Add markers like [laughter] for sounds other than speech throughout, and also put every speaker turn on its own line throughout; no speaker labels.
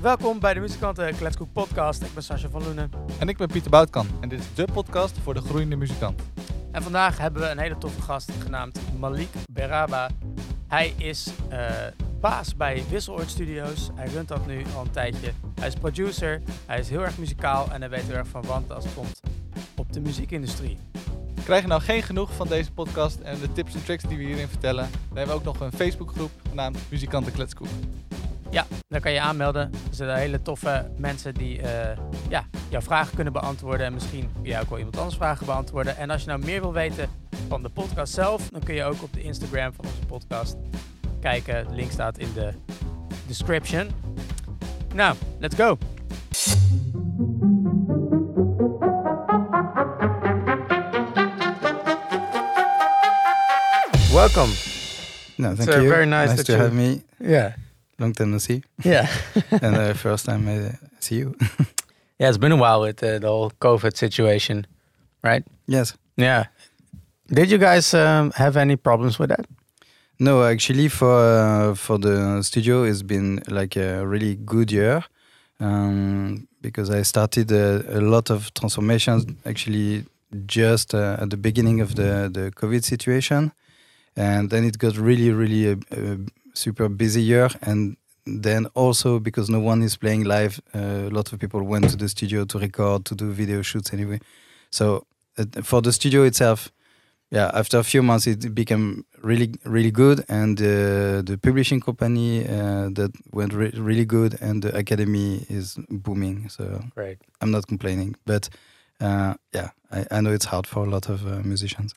Welkom bij de Muzikanten Kletskoek podcast. Ik ben Sascha van Loenen.
En ik ben Pieter Boutkan en dit is de podcast voor de groeiende muzikant.
En vandaag hebben we een hele toffe gast genaamd Malik Beraba. Hij is uh, baas bij Wisseloord Studios. Hij runt dat nu al een tijdje. Hij is producer, hij is heel erg muzikaal en hij weet heel erg van want als het komt op de muziekindustrie.
Krijg je nou geen genoeg van deze podcast en de tips en tricks die we hierin vertellen? Dan hebben we ook nog een Facebookgroep genaamd Muzikanten Kletskoek.
Ja, dan kan je aanmelden. Er zijn hele toffe mensen die uh, ja, jouw vragen kunnen beantwoorden. En misschien kun jij ook wel iemand anders vragen beantwoorden. En als je nou meer wil weten van de podcast zelf, dan kun je ook op de Instagram van onze podcast kijken. De link staat in de description. Nou, let's go. Welcome.
No, thank
It's,
you.
very nice
nice
that
to
you-
have me.
Yeah.
Long time no see,
Yeah. [laughs]
and uh, first time I see you. [laughs]
yeah, it's been a while with uh, the whole COVID situation, right?
yes.
Yeah. Did you guys um, have any problems with that?
No, actually, for uh, for the studio, it's been like a really good year um, because I started a, a lot of transformations. Actually, just uh, at the beginning of the the COVID situation, and then it got really, really super busy year. And then also because no one is playing live, uh, a lot of people went to the studio to record, to do video shoots anyway. So uh, for the studio itself, yeah, after a few months, it became really, really good, and uh, the publishing company uh, that went re- really good, and the academy is booming. So
Great.
I'm not complaining, but uh, yeah, I, I know it's hard for a lot of uh, musicians.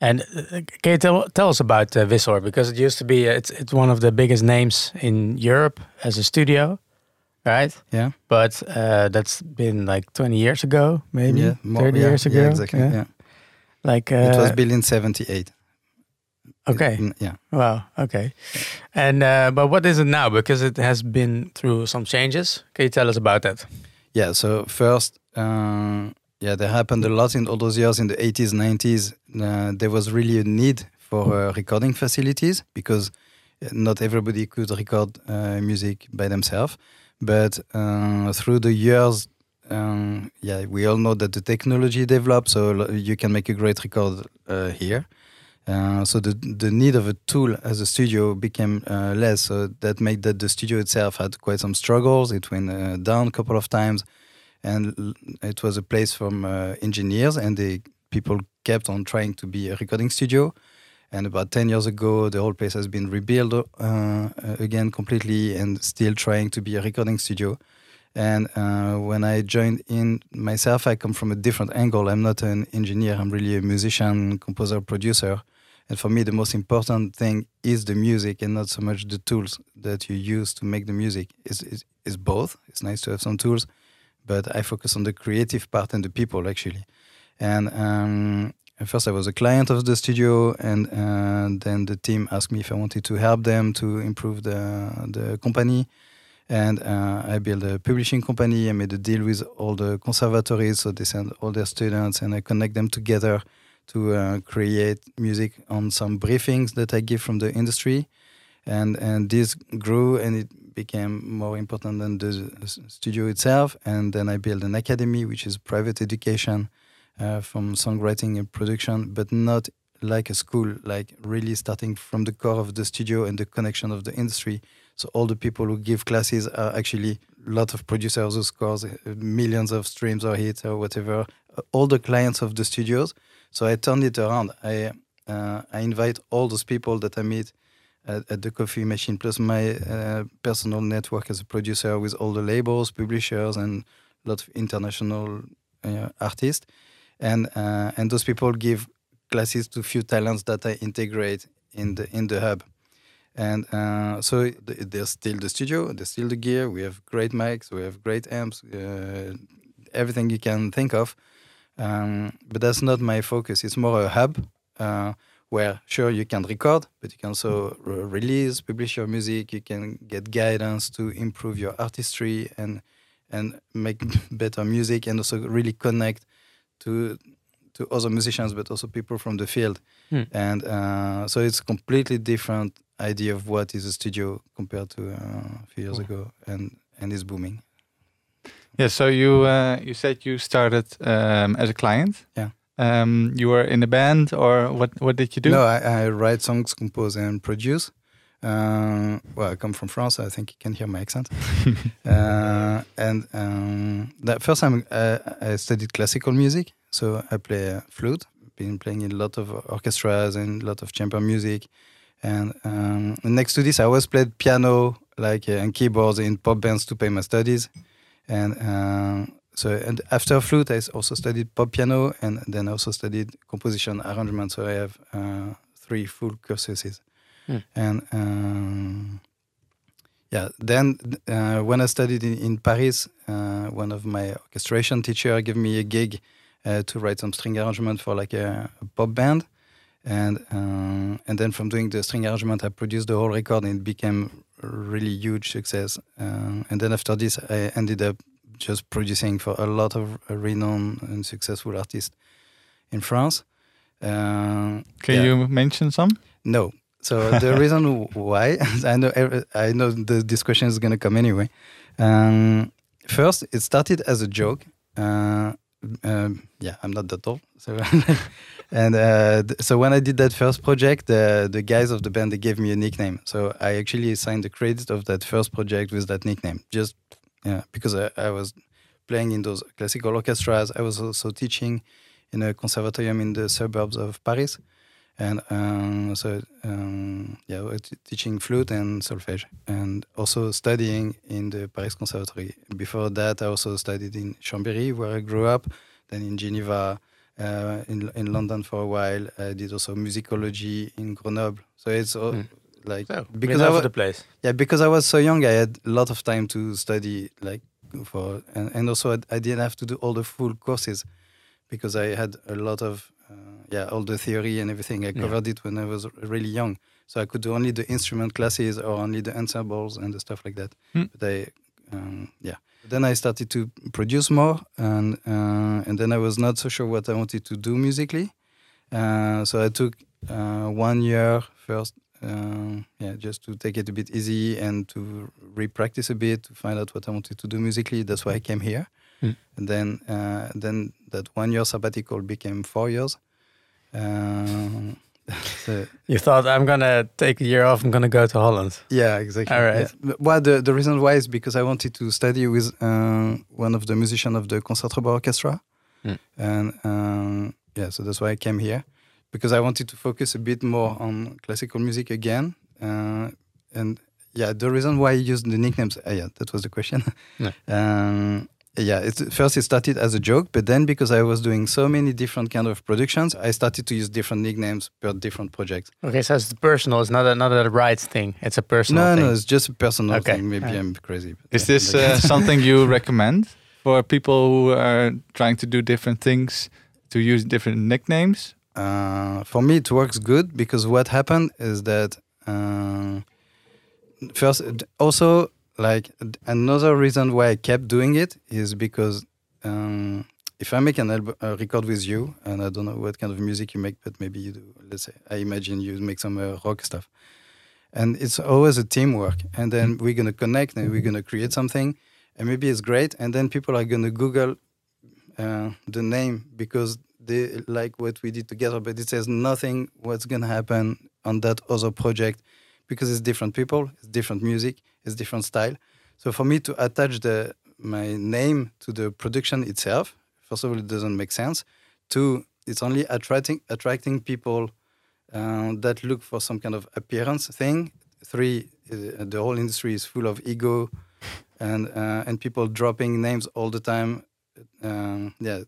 And uh, can you tell, tell us about uh, Visor? Because it used to be, uh, it's, it's one of the biggest names in Europe as a studio, right?
Yeah,
But uh, that's been like 20 years ago, maybe?
yeah, more-
30
yeah,
years ago?
Yeah, exactly. Yeah,
Like, uh,
it was built in '78.
okay.
Mm, yeah.
Wow. Okay. And, uh, but what is it now? Because it has been through some changes. Can you tell us about that?
Yeah, so first, uh, yeah, there happened a lot in all those years in the 80s, 90s. Uh, there was really a need for uh, recording facilities because uh, not everybody could record uh, music by themselves. But uh, through the years, um, yeah, we all know that the technology developed, so you can make a great record uh, here. So the the need of a tool as a studio became less. So that made that the studio itself had quite some struggles. It went down a couple of times, and it was a place from uh, engineers, and the people kept on trying to be a recording studio. And about ten years ago, the whole place has been rebuilt uh, uh, again completely, and still trying to be a recording studio. And uh, when I joined in myself, I come from a different angle. I'm not an engineer. I'm really a musician, composer, producer. And for me, the most important thing is the music and not so much the tools that you use to make the music. It's, it's, it's both. It's nice to have some tools, but I focus on the creative part and the people actually. And um, at first, I was a client of the studio, and uh, then the team asked me if I wanted to help them to improve the the company. And uh, I built a publishing company. I made a deal with all the conservatories, so they send all their students, and I connect them together to uh, create music on some briefings that I give from the industry, and and this grew and it became more important than the studio itself. And then I built an academy, which is private education uh, from songwriting and production, but not like a school, like really starting from the core of the studio and the connection of the industry. So all the people who give classes are actually a lot of producers who scores uh, millions of streams or hits or whatever. uh, All the clients of the studios. So I turned it around. I uh, I invite all those people that I meet at, at the coffee machine, plus my uh, personal network as a producer with all the labels, publishers, and a lot of international uh, artists. And uh, and those people give classes to few talents that I integrate in the in the hub. And uh, so th- there's still the studio, there's still the gear. We have great mics, we have great amps, uh, everything you can think of. Um, but that's not my focus. It's more a hub uh, where, sure, you can record, but you can also re- release, publish your music. You can get guidance to improve your artistry and and make [laughs] better music, and also really connect to to other musicians, but also people from the field.
Hmm.
And uh, so it's completely different idea of what is a studio compared to uh, a few years
Cool.
ago. And and is booming.
Yeah. So you uh, you said you started um, as a client.
Yeah.
Um, you were in a band, or what? What did you do?
No, I, I write songs, compose, and produce. Uh, well, I come from France. I think you can hear my accent. [laughs] uh, and um, that first time uh, I studied classical music, so I play uh, flute. Been playing in a lot of orchestras and a lot of chamber music. And um, next to this, I always played piano, like uh, and keyboards in pop bands to pay my studies. And uh, so, and after flute, I also studied pop piano, and then also studied composition arrangement. So I have uh, three full courses.
Hmm.
And um, yeah, then uh, when I studied in, in Paris, uh, one of my orchestration teacher gave me a gig uh, to write some string arrangement for like a, a pop band, and um, and then from doing the string arrangement, I produced the whole record, and it became a really huge success. Um, and then after this, I ended up just producing for a lot of renowned and successful artists in France. Uh,
Can
yeah.
you mention some?
no. So the [laughs] reason why [laughs] I know every- I know the, this question is gonna come anyway. Um, first, it started as a joke. Uh, um, yeah, I'm not that old. So [laughs] and uh, so when I did that first project, the the guys of the band they gave me a nickname. So I actually signed the credit of that first project with that nickname, just yeah, because I, I was playing in those classical orchestras. I was also teaching in a conservatorium in the suburbs of Paris and um, so um, yeah, teaching flute and solfège, and also studying in the Paris Conservatory. Before that, I also studied in Chambéry, where I grew up, then in Geneva, uh, in in London for a while. I did also musicology in Grenoble. So it's all,
Hmm.
Like
So,
because I
over
wa-
the place.
yeah, because I was so young, I had a lot of time to study, like for, and, and also I, I didn't have to do all the full courses because I had a lot of, uh, yeah, all the theory and everything. I
Yeah.
covered it when I was really young, so I could do only the instrument classes or only the ensembles and the stuff like that.
Hmm.
But I, um, yeah. Then I started to produce more, and uh, and then I was not so sure what I wanted to do musically. Uh, so I took uh, one year first um, yeah, just to take it a bit easy and to re-practice a bit to find out what I wanted to do musically. That's why I came here.
Mm.
And then, uh, then that one year sabbatical became four years. Um, [laughs] so,
You thought I'm gonna take a year off. I'm gonna go to Holland.
yeah, exactly.
All right.
Yeah. Well, the, the reason why is because I wanted to study with uh, one of the musicians of the Concertgebouw Orchestra.
Mm.
And um, yeah, so that's why I came here because I wanted to focus a bit more on classical music again. Uh, and yeah, the reason why I used the nicknames, uh, yeah, that was the question. [laughs]
Yeah.
um, yeah, it, first it started as a joke, but then because I was doing so many different kind of productions, I started to use different nicknames per different projects.
Okay, so it's personal. It's not a, not a right thing. It's a personal
No,
thing.
no, it's just a personal
Okay.
thing. Maybe
Alright.
I'm crazy. but
Is
yeah,
this uh, [laughs] something you recommend for people who are trying to do different things to use different nicknames?
Uh, for me, it works good because what happened is that uh, first, also like another reason why I kept doing it is because um, if I make an album, a record with you, and I don't know what kind of music you make, but maybe you do. Let's say I imagine you make some uh, rock stuff, and it's always a teamwork. And then we're gonna connect, and we're gonna create something, and maybe it's great. And then people are gonna Google uh, the name because they like what we did together, but it says nothing what's gonna happen on that other project because it's different people, it's different music, it's different style. So for me to attach the my name to the production itself, first of all, it doesn't make sense. Two, it's only attracting attracting people uh, that look for some kind of appearance thing. Three, uh, the whole industry is full of ego, and uh, and people dropping names all the time. Um, yeah,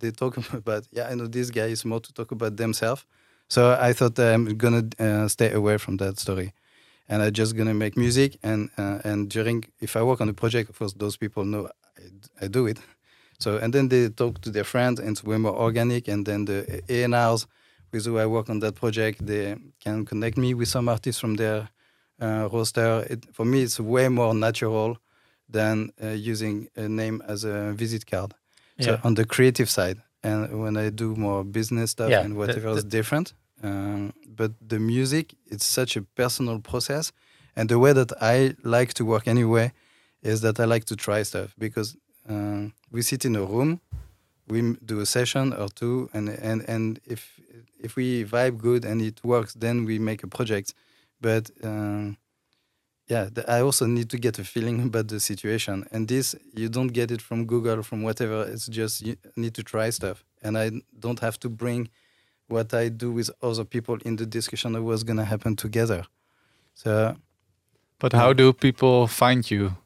they talk [laughs] about yeah. I know this guy is more to talk about themselves. So I thought I'm gonna uh, stay away from that story, and I'm just gonna make music. And uh, and during if I work on a project, of course, those people know I, I do it. So and then they talk to their friends, and it's way more organic. And then the A&Rs with who I work on that project, they can connect me with some artists from their uh, roster. It, for me, it's way more natural than uh, using a name as a visit card. So
Yeah.
on the creative side, and when I do more business stuff
Yeah,
and whatever
the-
is different. Um, but the music, it's such a personal process, and the way that I like to work anyway is that I like to try stuff because uh, we sit in a room, we do a session or two, and and and if if we vibe good and it works, then we make a project. But um, yeah, I also need to get a feeling [laughs] about the situation, and this you don't get it from Google, or from whatever. It's just you need to try stuff, and I don't have to bring what I do with other people in the discussion of what's gonna happen together. So
But how do people find you?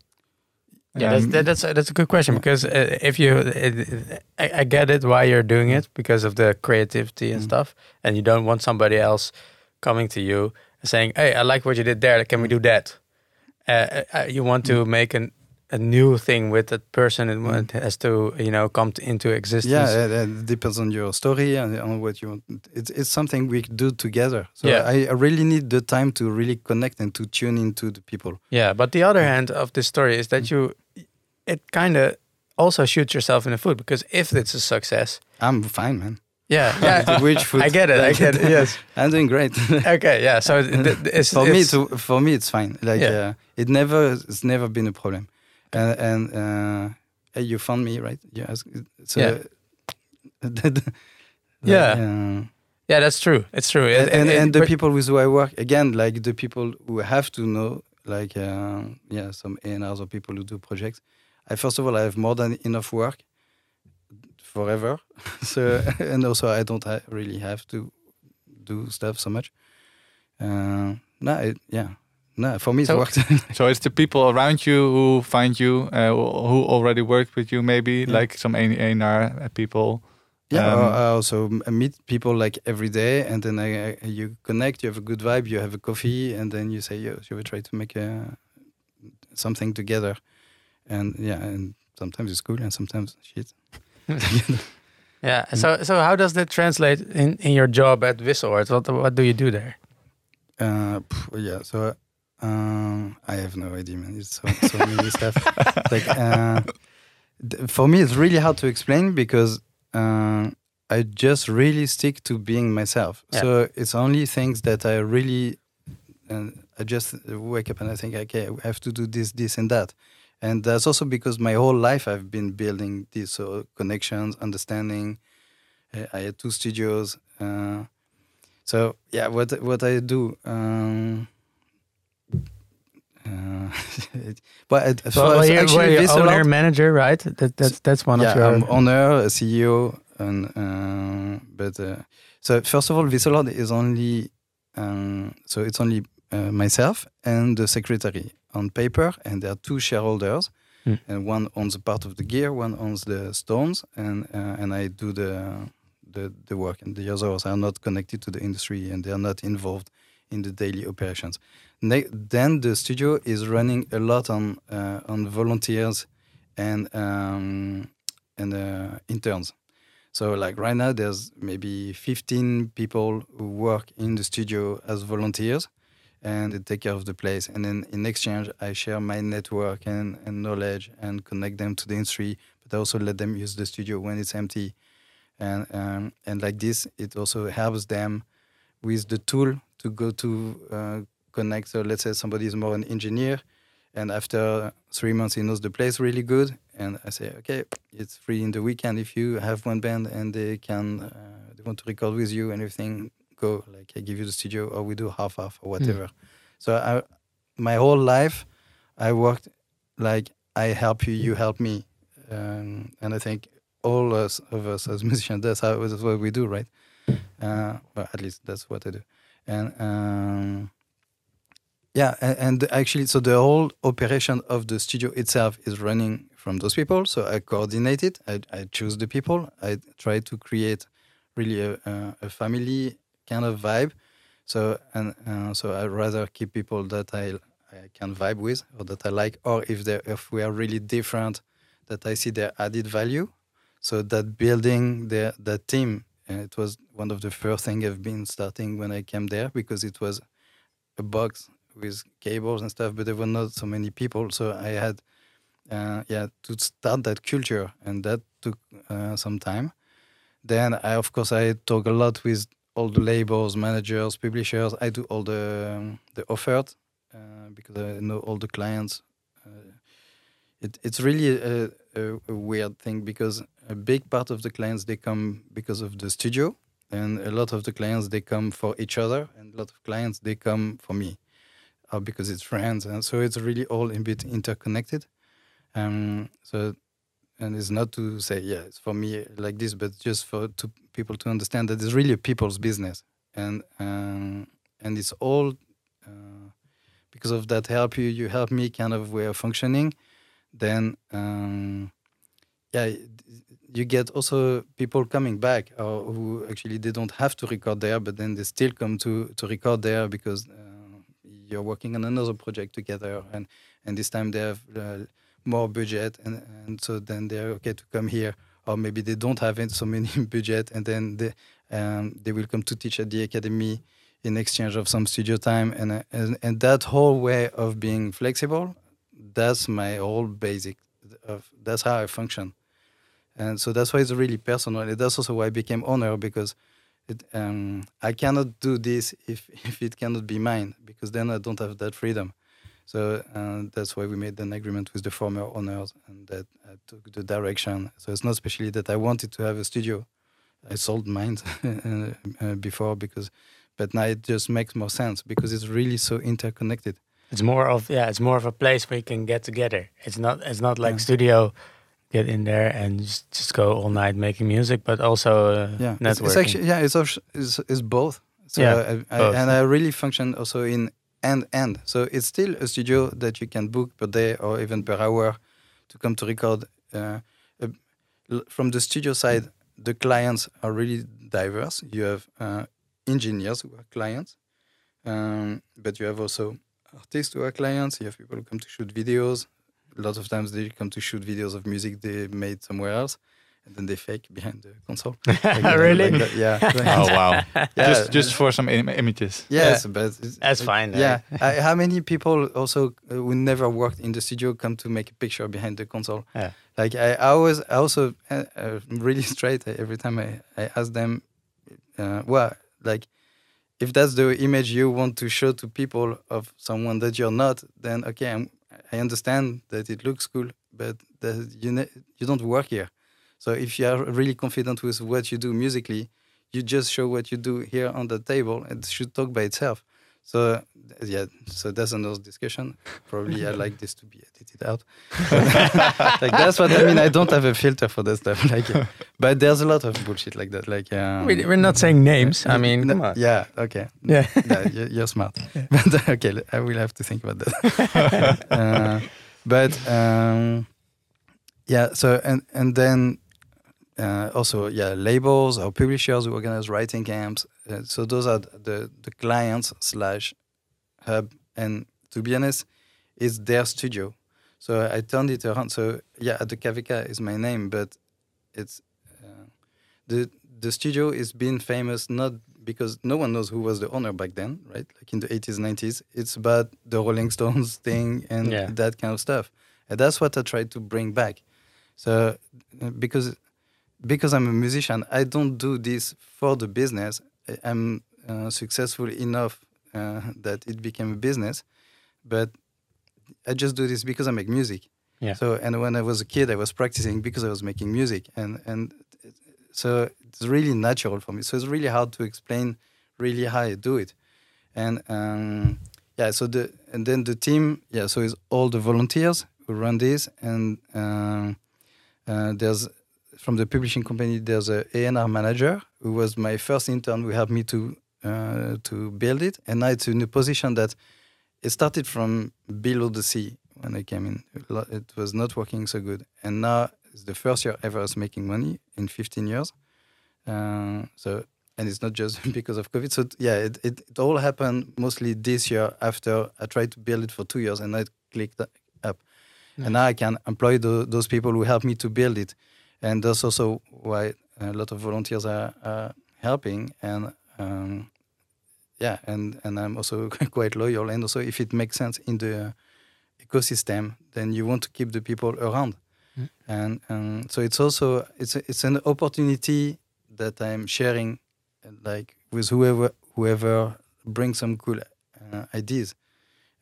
Yeah, that's
Um,
that, that's a, that's a good question because uh, if you, it, I, I get it why you're doing it because of the creativity and
Mm.
stuff, and you don't want somebody else coming to you and saying, "Hey, I like what you did there. Can we do that?" Uh, uh, you want to make an, a new thing with that person, and
Mm.
it has to you know come to, into existence.
Yeah, it, it depends on your story and on what you want. It's, it's something we do together. So
Yeah.
I, I really need the time to really connect and to tune into the people.
Yeah, but the other hand of this story is that you, it kind of also shoots yourself in the foot because if it's a success,
I'm fine, man.
Yeah, [laughs] yeah,
Which food?
I get it, I get it. Yes,
I'm doing great. [laughs]
okay, yeah. So th- [laughs] th- it's,
for me,
it's-
for me, it's fine. Like
Yeah.
uh, it never, it's never been a problem. And and uh, hey, you found me, right? You ask. So,
Yeah.
like,
Yeah.
uh,
yeah, that's true. It's true.
and, and, and the people with who I work again, like the people who have to know, like uh, yeah, some A&Rs or people who do projects. I first of all, I have more than enough work forever, [laughs] so and also I don't ha- really have to do stuff so much. Uh, no, it, yeah, no, for me it
So-
worked. [laughs]
So it's the people around you who find you, uh, who already worked with you, maybe
Yeah.
like some A&R people.
Yeah,
Um,
I also meet people like every day, and then I, I, you connect. You have a good vibe. You have a coffee, and then you say, "Yo, should we try to make a, something together?" And yeah, and sometimes it's cool, and sometimes shit. [laughs]
yeah. So so how does that translate in, in your job at Wisseloord? What what do you do there?
Uh, yeah, so um, I have no idea, man. It's so, so many [laughs] stuff. Like uh, for me, it's really hard to explain because uh, I just really stick to being myself.
Yeah.
So it's only things that I really, uh, I just wake up and I think, okay, I have to do this, this, and that. And that's also because my whole life I've been building these so connections, understanding. Uh, I had two studios. Uh, so yeah, what what I do. Um, uh, [laughs] but it-
Well, you're,
actually,
well, you're owner manager, right? That that's that's one
yeah,
of your.
I'm owner, a CEO, and uh, but uh, so first of all, Wisseloord is only um, so it's only uh, myself and the secretary on paper, and there are two shareholders,
Hmm.
and one owns a part of the gear, one owns the stones, and uh, and I do the the the work, and the others are not connected to the industry, and they are not involved in the daily operations. Ne- then the studio is running a lot on uh, on volunteers and um, and uh, interns. So like right now, there's maybe 15 people who work in the studio as volunteers, and they take care of the place. And then in exchange, I share my network and, and knowledge and connect them to the industry, but I also let them use the studio when it's empty. And um, and like this, it also helps them with the tool to go to uh, connect. So let's say somebody is more an engineer, and after three months he knows the place really good, and I say, okay, it's free in the weekend if you have one band and they can uh, they want to record with you and everything. Go like I give you the studio, or we do half half or whatever. So I, my whole life, I worked like I help you, you help me, um, and I think all us of us as [laughs] musicians, that's how that's what we do, right? Uh, well, at least that's what I do, and um, yeah, and, and actually, so the whole operation of the studio itself is running from those people. So I coordinate it. I, I choose the people. I try to create really a, a family kind of vibe. So and uh, so I rather keep people that I I can vibe with or that I like, or if they if we are really different, that I see their added value. So that building the the team, uh, it was one of the first thing I've been starting when I came there because it was a box with cables and stuff, but there were not so many people. So I had, uh, yeah, to start that culture, and that took uh, some time. Then I, of course, I talk a lot with all the labels, managers, publishers. I do all the um, the offered uh, because I know all the clients. Uh, it, it's really a, a, a weird thing because a big part of the clients they come because of the studio, and a lot of the clients they come for each other, and a lot of clients they come for me, or because it's friends, and so it's really all a bit interconnected. Um, so, and it's not to say yeah, it's for me like this, but just for to people to understand that it's really a people's business, and um, and it's all uh, because of that help you, you help me kind of way of functioning. Then um, yeah, you get also people coming back or who actually they don't have to record there, but then they still come to to record there because uh, you're working on another project together, and and this time they have uh, more budget, and and so then they're okay to come here, or maybe they don't have so many [laughs] budget, and then they um, they will come to teach at the academy in exchange of some studio time, and and, and that whole way of being flexible, that's my whole basic of that's how I function and so that's why it's really personal. And that's also why I became owner because it, um, I cannot do this if [laughs] if it cannot be mine because then I don't have that freedom. So uh, that's why we made an agreement with the former owners and that I took the direction. So it's not especially that I wanted to have a studio. I sold mine [laughs] uh, before because, but now it just makes more sense because it's really so interconnected.
It's more of yeah, it's more of a place where you can get together. It's not it's not like yeah. studio get in there and just, just go all night making music, but also uh,
yeah,
networking. It's,
it's, actually yeah, it's, it's it's both. So yeah, I, I, both. and I really function also in end end. So it's still a studio that you can book per day or even per hour to come to record. Uh, from the studio side, the clients are really diverse. You have uh, engineers who are clients, um, but you have also artists who are clients. You have people who come to shoot videos, a lot of times they come to shoot videos of music they made somewhere else and then they fake behind the console. [laughs]
Like, really?
Like yeah. [laughs]
oh wow! [laughs] Yeah. Just just for some Im images.
Yes,
yeah.
but
that's fine.
Yeah. I, how many people also uh, who never worked in the studio come to make a picture behind the console?
Yeah.
Like I, I always I also uh, uh, really straight every time I I ask them, uh, well, like if that's the image you want to show to people of someone that you're not, then okay, I'm I understand that it looks cool, but you you don't work here. So if you are really confident with what you do musically, you just show what you do here on the table. It should talk by itself. So yeah, so that's another discussion. Probably I like this to be edited out. [laughs] like that's what I mean. I don't have a filter for that stuff. [laughs] Like, but there's a lot of bullshit like that. Like um,
we're not saying names. I mean, on.
Yeah. Okay.
Yeah. [laughs]
yeah you're, you're smart. Yeah. But okay, I will have to think about that. uh, but um, yeah. So and and then uh, also yeah labels or publishers who organize writing camps. Uh, so those are the the clients slash hub. And to be honest it's their studio. So i turned it around. So yeah the kavika is my name but it's uh, the the studio is being famous not because no one knows who was the owner back then right? Like in the 80s 90s it's about the rolling stones [laughs] thing and yeah. that kind of stuff. And that's what i tried to bring back. So uh, because because I'm a musician, I don't do this for the business. I'm uh, successful enough uh, that it became a business, but I just do this because I make music.
Yeah.
So and when I was a kid, I was practicing because I was making music, and and so it's really natural for me. So it's really hard to explain really how I do it, and um, yeah. So the and then the team, yeah. So it's all the volunteers who run this, and uh, uh there's from the publishing company, there's a A&R manager who was my first intern who helped me to uh, to build it, and now it's in a position that it started from below the sea when I came in. It was not working so good, and now it's the first year ever I was making money in 15 years. Uh, so and it's not just [laughs] because of COVID. So yeah, it, it, it, all happened mostly this year after I tried to build it for two years and I clicked up. Nice. And now I can employ the, those people who helped me to build it and that's also why a lot of volunteers are, are helping and um, yeah and and i'm also [laughs] quite loyal and also if it makes sense in the ecosystem then you want to keep the people around mm. and, and so it's also it's a, it's an opportunity that i'm sharing like with whoever whoever brings some cool uh, ideas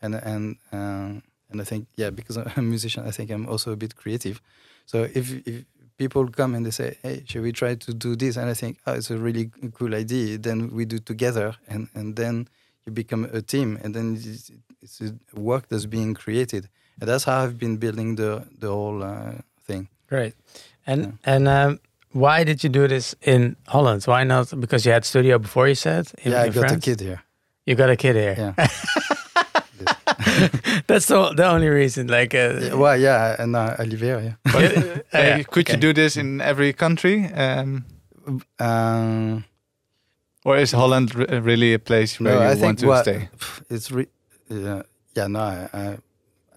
and and um, and I think yeah, because [laughs] I'm a musician, I think I'm also a bit creative. So if if people come and they say, "Hey, should we try to do this?" and I think, "Oh, it's a really cool idea," then we do together, and and then you become a team, and then it's, it's a work that's being created, and that's how I've been building the the whole uh, thing.
Great. And and um, why did you do this in Holland? Why not? Because you had studio before you said. In,
yeah, I
in
got
France?
a kid here.
You got a kid here.
Yeah. [laughs] [laughs]
That's the the only reason. Like, uh,
Yeah, well, yeah, and uh, I live here. Yeah. [laughs]
yeah,
Uh,
yeah,
could
okay.
you do this in every country? Um,
Um,
or is Holland re- really a place where
no,
you
I think
want to
well,
stay?
it's re- yeah, yeah. No, I, I,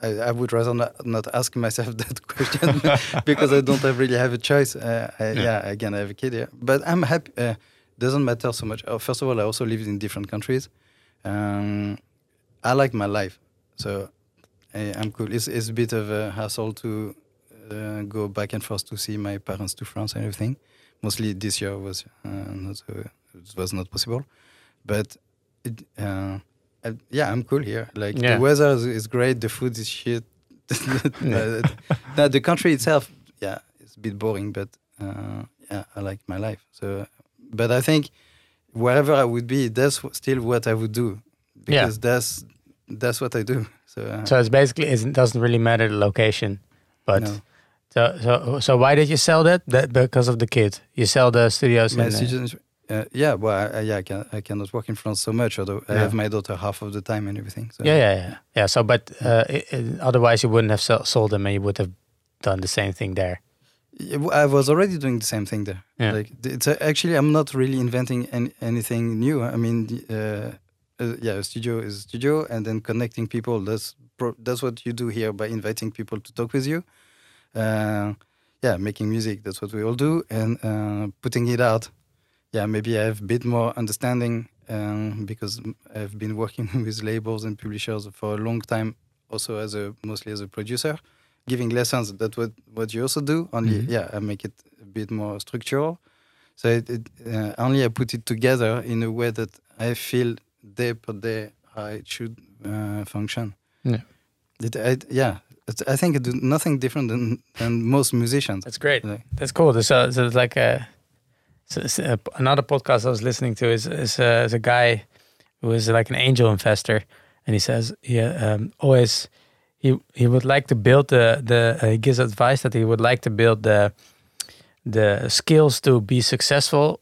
I I would rather not, not ask myself [laughs] that question because I don't have really have a choice. Uh, I,
Yeah.
yeah. again, I have a kid here, but I'm happy. Uh, doesn't matter so much. Uh, first of all, I also lived in different countries. Um, I like my life, so I, I'm cool. It's, it's a bit of a hassle to uh, go back and forth to see my parents to France and everything. Mostly this year was uh, not uh, it was not possible, but it, uh, I, yeah, I'm cool here. Like
Yeah.
the weather is, is great, the food is shit. [laughs]
Yeah.
no, the country itself, yeah, it's a bit boring, but uh, yeah, I like my life. So, but I think wherever I would be, that's still what I would do
Yeah.
because that's that's what I do. So, uh,
So it's basically it doesn't really matter the location, but
no.
so so so why did you sell that? That because of the kid. You sell the studios.
my
uh,
students, uh, yeah, well, I, yeah, I, can, I cannot work in France so much, although I have my daughter half of the time and everything. So.
yeah, yeah, yeah, yeah. So, but uh, i i otherwise you wouldn't have sold them, and you would have done the same thing there.
I was already doing the same thing there.
Yeah.
Like it's uh, actually I'm not really inventing any, anything new. I mean, uh, uh, yeah, a studio is a studio, and then connecting people. That's pro- that's what you do here by inviting people to talk with you. Uh, yeah, making music. That's what we all do, and uh, putting it out. Yeah, maybe I have a bit more understanding um, because I've been [laughs] working with labels and publishers for a long time. Also, as a mostly as a producer giving lessons. That's what what you also do. Only
Mhm.
yeah, I make it a bit more structural. So it, it uh, only I put it together in a way that I feel day per day how it should uh, function.
Yeah.
It, I, yeah, it's, I think I do nothing different than, than most musicians.
That's great.
Like,
That's cool. So, so it's like a, so, so, uh, another podcast I was listening to is is, uh, is a guy who is like an angel investor, and he says he uh, um, always he he would like to build the the uh, he gives advice that he would like to build the the skills to be successful,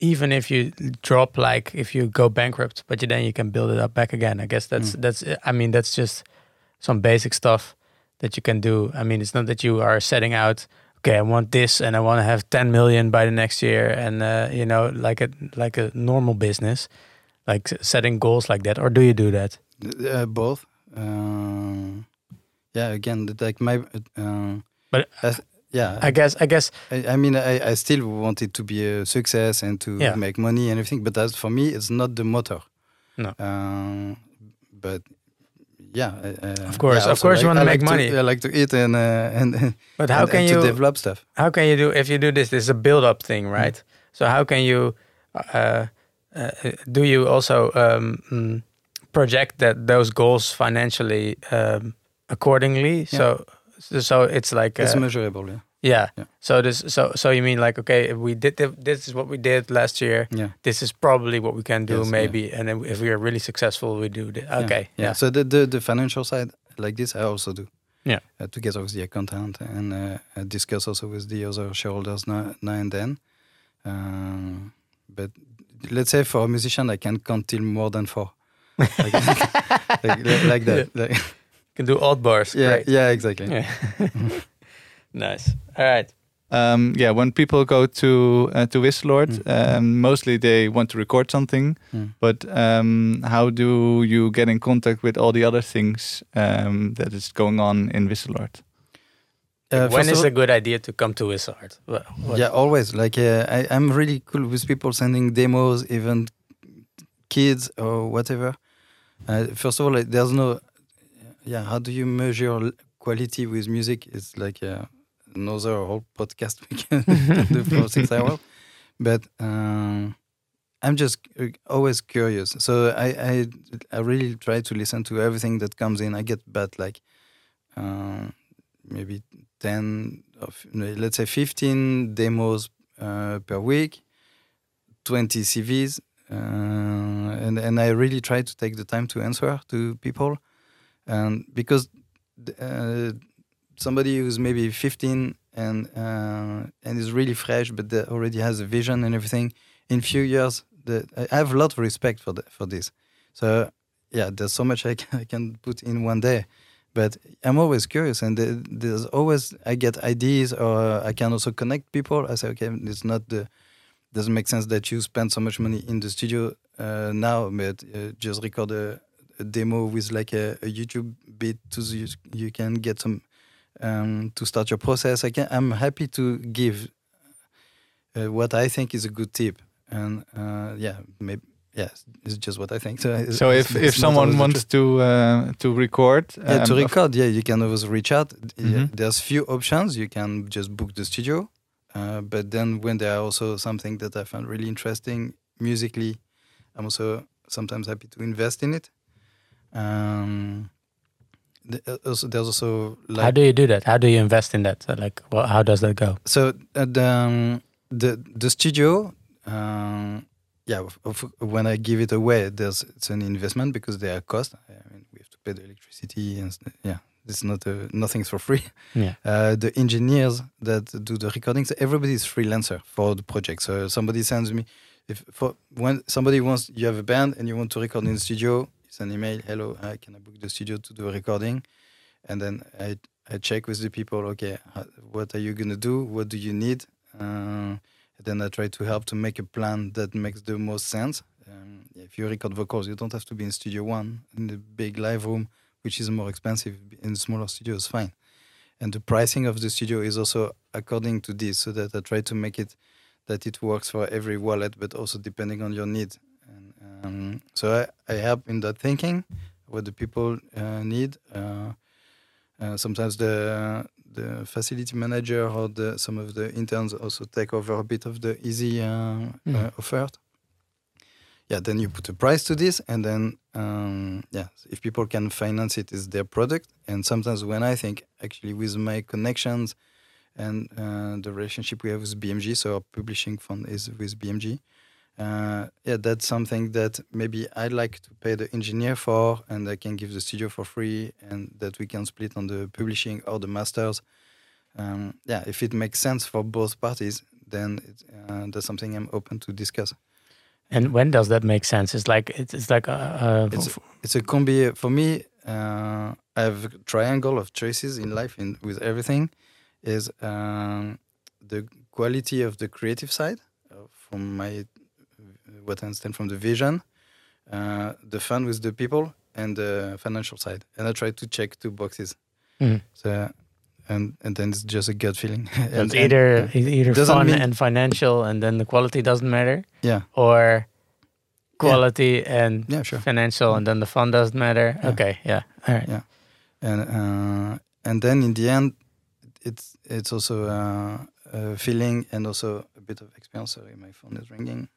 even if you drop like if you go bankrupt, but you, then you can build it up back again. I guess that's that's I mean that's just some basic stuff that you can do. I mean, it's not that you are setting out, okay, I want this and I want to have 10 million by the next year and uh, you know, like a like a normal business, like setting goals like that or do you do that?
uh, both. Uh, yeah, again, like my. Uh,
But
I yeah,
I guess I guess
I, I mean, I, I still want it to be a success and to
Yeah.
make money and everything, but that's for me, it's not the motor.
No.
Um, but yeah, uh,
Of course,
yeah,
of course you wanna
I
make
like
money.
To, I like to eat and uh, [laughs] and
but how
and,
can
and
you
to develop stuff.
how can you do if you do this this is a build up thing, right? So how can you uh, uh, do you also um, mm, project that those goals financially um, accordingly? So so so it's like
It's
uh,
measurable. Yeah,
Yeah.
Yeah.
So this so so you mean like okay we did th- this is what we did last year.
yeah.
This is probably what we can do
Yes, yeah.
maybe, and then if we are really successful, we do this. Okay. Yeah.
yeah. So the, the the financial side like this, I also do.
Yeah.
Uh, together with the accountant and uh, I discuss also with the other shareholders now, now and then. Um, but let's say for a musician, I can count till more than four. like, [laughs] like, like that. Like-
can do odd bars.
yeah,
Great.
yeah, exactly.
Yeah. [laughs] nice. All right.
Um, yeah, when people go to uh, to Wisseloord,
Mm.
um, mostly they want to record something.
Mm.
But um, how do you get in contact with all the other things um, that is going on in Wisseloord?
Uh,
when
first of
is
all-
a good idea to come to Wizard? What, what-
Yeah, always. Like uh, I, I'm really cool with people sending demos, even kids or whatever. Uh, first of all, like, there's no. Yeah, how do you measure quality with music? It's like uh, another whole podcast we can [laughs] do for six [laughs] hours. But um, I'm just uh, always curious. So I, I I really try to listen to everything that comes in. I get bad like um, maybe 10 of let's say 15 demos uh, per week 20 cvs uh, and and i really try to take the time to answer to people and because uh, somebody who's maybe 15 and uh, and is really fresh but that already has a vision and everything in few years i have a lot of respect for the, for this so yeah there's so much I can, I can put in one day but I'm always curious, and there's always I get ideas, or I can also connect people. I say, okay, it's not the doesn't make sense that you spend so much money in the studio uh, now, but uh, just record a, a, demo with like a, a YouTube bit to you, you can get some um, to start your process. I can I'm happy to give uh, what I think is a good tip, and uh, yeah, maybe yeah, it's just what I think. [laughs] So,
so if, if someone wants to uh, to record,
yeah, um, to record, yeah, you can always reach out. Mm -hmm. yeah, there's few options. You can just book the studio, uh, but then when there are also something that I found really interesting musically, I'm also sometimes happy to invest in it. Um, uh, also, there's also
like how do you do that? How do you invest in that? Like, well, how does that go?
So uh, the, um, the the studio. Um, yeah, when I give it away, there's it's an investment because there are costs. I mean, we have to pay the electricity and yeah, it's not a, nothing's for free. [laughs]
Yeah.
Uh, the engineers that do the recordings, everybody is freelancer for the project. So somebody sends me if for when somebody wants you have a band and you want to record in the studio, an email. Hello, hi, can I book the studio to do a recording? And then I I check with the people. Okay, what are you gonna do? What do you need? Uh, then I try to help to make a plan that makes the most sense. Um, if you record vocals, you don't have to be in Studio One in the big live room, which is more expensive. In smaller studios, fine. And the pricing of the studio is also according to this, so that I try to make it that it works for every wallet, but also depending on your need. Um, so I, I help in that thinking, what the people uh, need. Uh, uh, sometimes the the facility manager or the, some of the interns also take over a bit of the easy uh, mm. uh, effort. Yeah, then you put a price to this, and then um, yeah, if people can finance it, is their product. And sometimes when I think actually with my connections and uh, the relationship we have with BMG, so our publishing fund is with BMG. Uh, yeah, that's something that maybe I'd like to pay the engineer for, and I can give the studio for free, and that we can split on the publishing or the masters. Um, yeah, if it makes sense for both parties, then it, uh, that's something I'm open to discuss.
And when does that make sense? It's like it's, it's like a,
a it's, a, it's a combi. For me, uh, I have a triangle of choices in life. In with everything, is um, the quality of the creative side uh, from my what I understand from the vision, uh, the fun with the people, and the financial side. And I try to check two boxes.
Mm.
So, and and then it's just a gut feeling. [laughs]
and, it's either and, either fun mean, and financial, and then the quality doesn't matter.
Yeah.
Or quality
yeah.
and
yeah, sure.
financial, and then the fun doesn't matter.
Yeah.
Okay. Yeah. All right.
Yeah. And uh, and then in the end, it's it's also uh, a feeling and also a bit of experience. Sorry, my phone is ringing.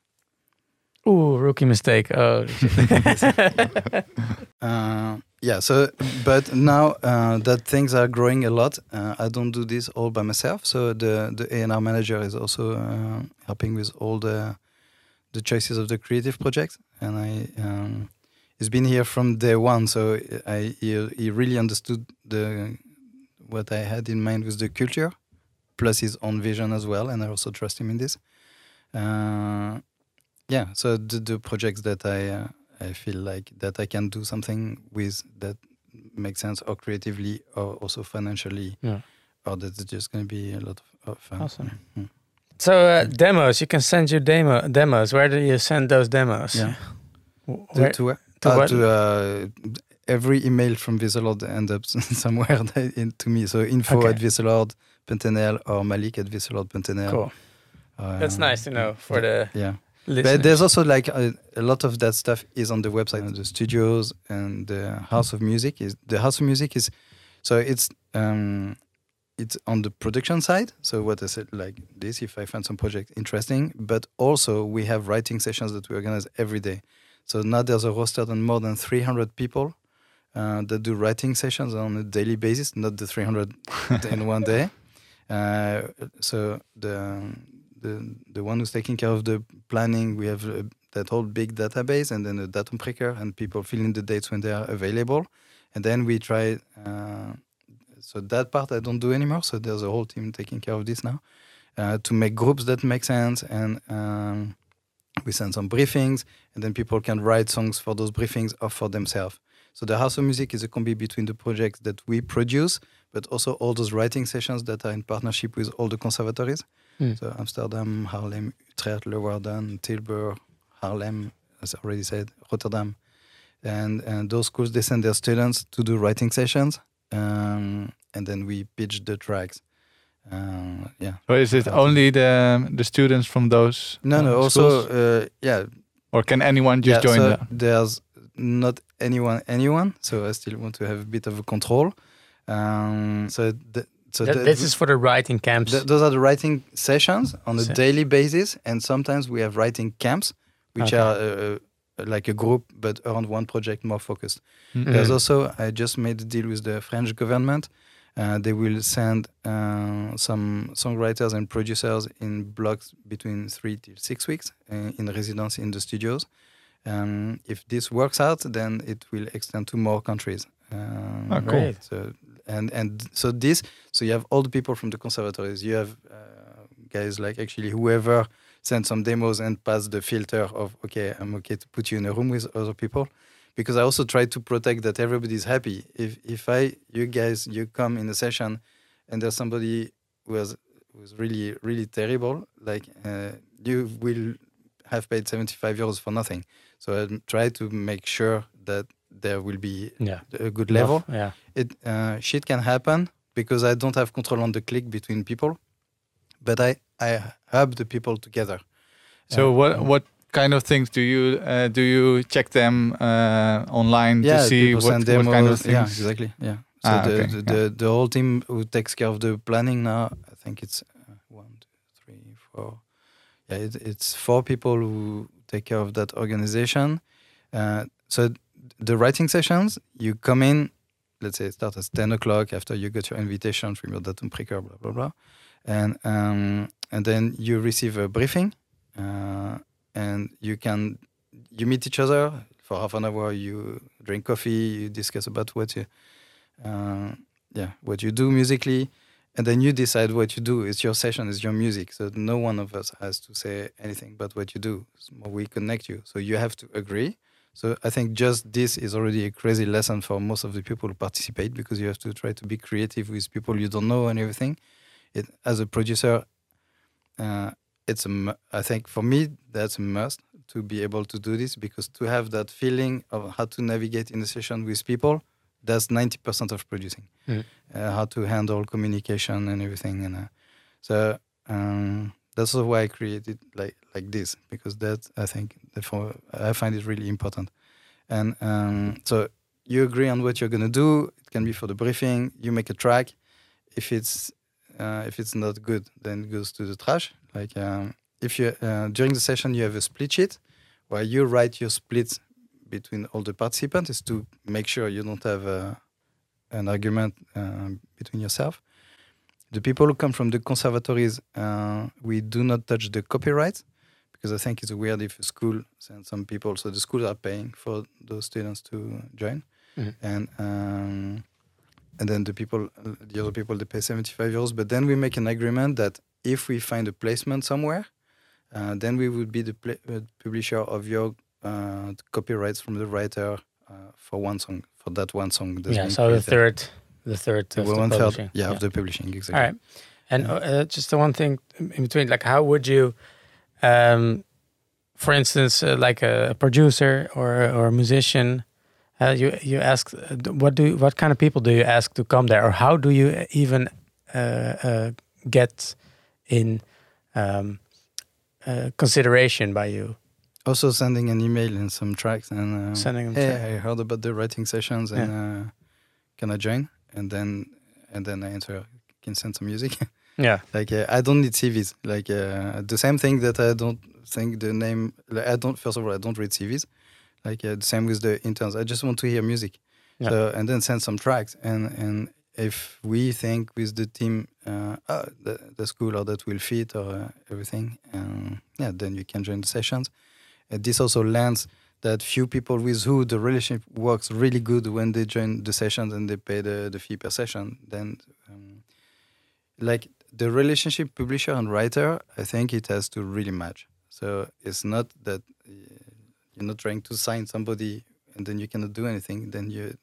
Ooh, rookie mistake. Oh. [laughs]
uh, yeah. So, but now uh, that things are growing a lot, uh, I don't do this all by myself. So the the A and R manager is also uh, helping with all the the choices of the creative project, and I um, he's been here from day one. So I he, he really understood the what I had in mind with the culture, plus his own vision as well, and I also trust him in this. Uh, yeah so the, the projects that i uh, i feel like that i can do something with that makes sense or creatively or also financially
yeah.
or that's just going to be a lot of, fun.
Awesome. Mm. so uh, demos you can send your demo demos. Where do you send those demos?
Yeah. Where, to, to, to, uh, to uh, every email from Wisseloord ends up [laughs] somewhere [laughs] in, to me. So info okay. at wisseloord.nl or malik at wisseloord.nl
cool. That's nice to know for the
yeah but there's also like a, a, lot of that stuff is on the website, the studios and the House of Music is the House of Music is so it's um it's on the production side. So what I said like this, if I find some project interesting, but also we have writing sessions that we organize every day. So now there's a roster on more than 300 people uh, that do writing sessions on a daily basis, not the 300 [laughs] in one day. Uh, so the the the one who's taking care of the planning, we have uh, that whole big database, and then a Datumprikker, and people fill in the dates when they are available, and then we try. Uh, so that part I don't do anymore. So there's a whole team taking care of this now uh, to make groups that make sense, and um, we send some briefings, and then people can write songs for those briefings or for themselves. So the House of Music is a combi between the projects that we produce, but also all those writing sessions that are in partnership with all the conservatories.
Mm.
So Amsterdam, Haarlem, Utrecht, Leeuwarden, Tilburg, Haarlem, as I already said, Rotterdam. And, and those schools, they send their students to do writing sessions. Um, and then we pitch the tracks. Uh, yeah.
Or is it only the the students from those?
No,
uh,
no. Also, uh, yeah,
or can anyone just
yeah,
join
so
them?
There's not anyone, anyone. So I still want to have a bit of a control. Um, so the, so
Th-
the-
this is for the writing camps.
th- those are the writing sessions on a
Se-
daily basis, and sometimes we have writing camps, which
Okay.
are uh, like a group but around one project more focused.
Mm.
There's also I just made a deal with the French government. Uh, they will send uh, some songwriters and producers in blocks between three to six weeks uh, in residence in the studios. Um, if this works out, then it will extend to more countries. Um,
Oh, cool.
So and and so this so you have all the people from the conservatories. You have uh, guys like actually whoever sent some demos and passed the filter of okay, I'm okay to put you in a room with other people because I also try to protect that everybody's happy. If if I you guys you come in a session and there's somebody who was who's really really terrible, like uh, you will have paid 75 euros for nothing. So I try to make sure that there will be
yeah.
a good level.
Yeah.
It uh, shit can happen because I don't have control on the click between people, but I I hub the people together.
So
Uh,
what what kind of things do you uh, do you check them uh, online
yeah,
to see
people
what,
send
what kind of
demos. Yeah, exactly. Yeah. So
Ah,
the,
okay,
the,
yeah.
the the whole team who takes care of the planning now, I think it's uh, one, two, three, four. Yeah, it, it's four people who take care of that organization. Uh, so the writing sessions, you come in, let's say it starts at ten o'clock after you got your invitation from your Datumprikker, blah blah blah, and um, and then you receive a briefing, uh, and you can you meet each other for half an hour. You drink coffee, you discuss about what you, uh, yeah, what you do musically, and then you decide what you do. It's your session, it's your music. So no one of us has to say anything about what you do. We connect you. So you have to agree. So I think just this is already a crazy lesson for most of the people who participate because you have to try to be creative with people you don't know and everything. It as a producer, uh, it's a I think for me that's a must to be able to do this because to have that feeling of how to navigate in a session with people, that's ninety percent of producing.
Mm.
Uh, how to handle communication and everything, and uh, so um, that's why I created like like this because that I think therefore I find it really important. And um, so you agree on what you're gonna do. It can be for the briefing. You make a track. If it's uh, if it's not good, then it goes to the trash. Like um, if you uh, during the session you have a split sheet where you write your splits between all the participants is to make sure you don't have uh, an argument uh, between yourself. The people who come from the conservatories, uh, we do not touch the copyright because I think it's weird if a school sends some people. So the schools are paying for those students to join,
Mhm.
and um, and then the people, the other people, they pay seventy five euros. But then we make an agreement that if we find a placement somewhere, uh, then we would be the pla- uh, publisher of your uh, copyrights from the writer uh, for one song, for that one song.
Yeah. So the
created.
third, the third
The one third,
publishing.
yeah, of the publishing, exactly.
All right. And uh, just the one thing in between, like, how would you, um, for instance, uh, like a, producer or or a musician, uh, you you ask what do what kind of people do you ask to come there, or how do you even uh, uh, get in um, uh, consideration by you
Also sending an email and some tracks and uh,
sending them?
hey, I heard about the writing sessions and uh, can I join? And then and then I answer, can send some music. [laughs]
yeah.
like uh, I don't need CVs. Like uh, the same thing that I don't think the name. Like, I don't. First of all, I don't read CVs. Like uh, the same with the interns. I just want to hear music.
Yeah.
So and then send some tracks and and if we think with the team uh, oh, that, that's cool or that will fit or uh, everything, um, yeah, then you can join the sessions. And this also lands that few people with who the relationship works really good when they join the sessions and they pay the, the fee per session. Then, um, like the relationship publisher and writer, I think it has to really match. So it's not that uh, you're not trying to sign somebody and then you cannot do anything. Then you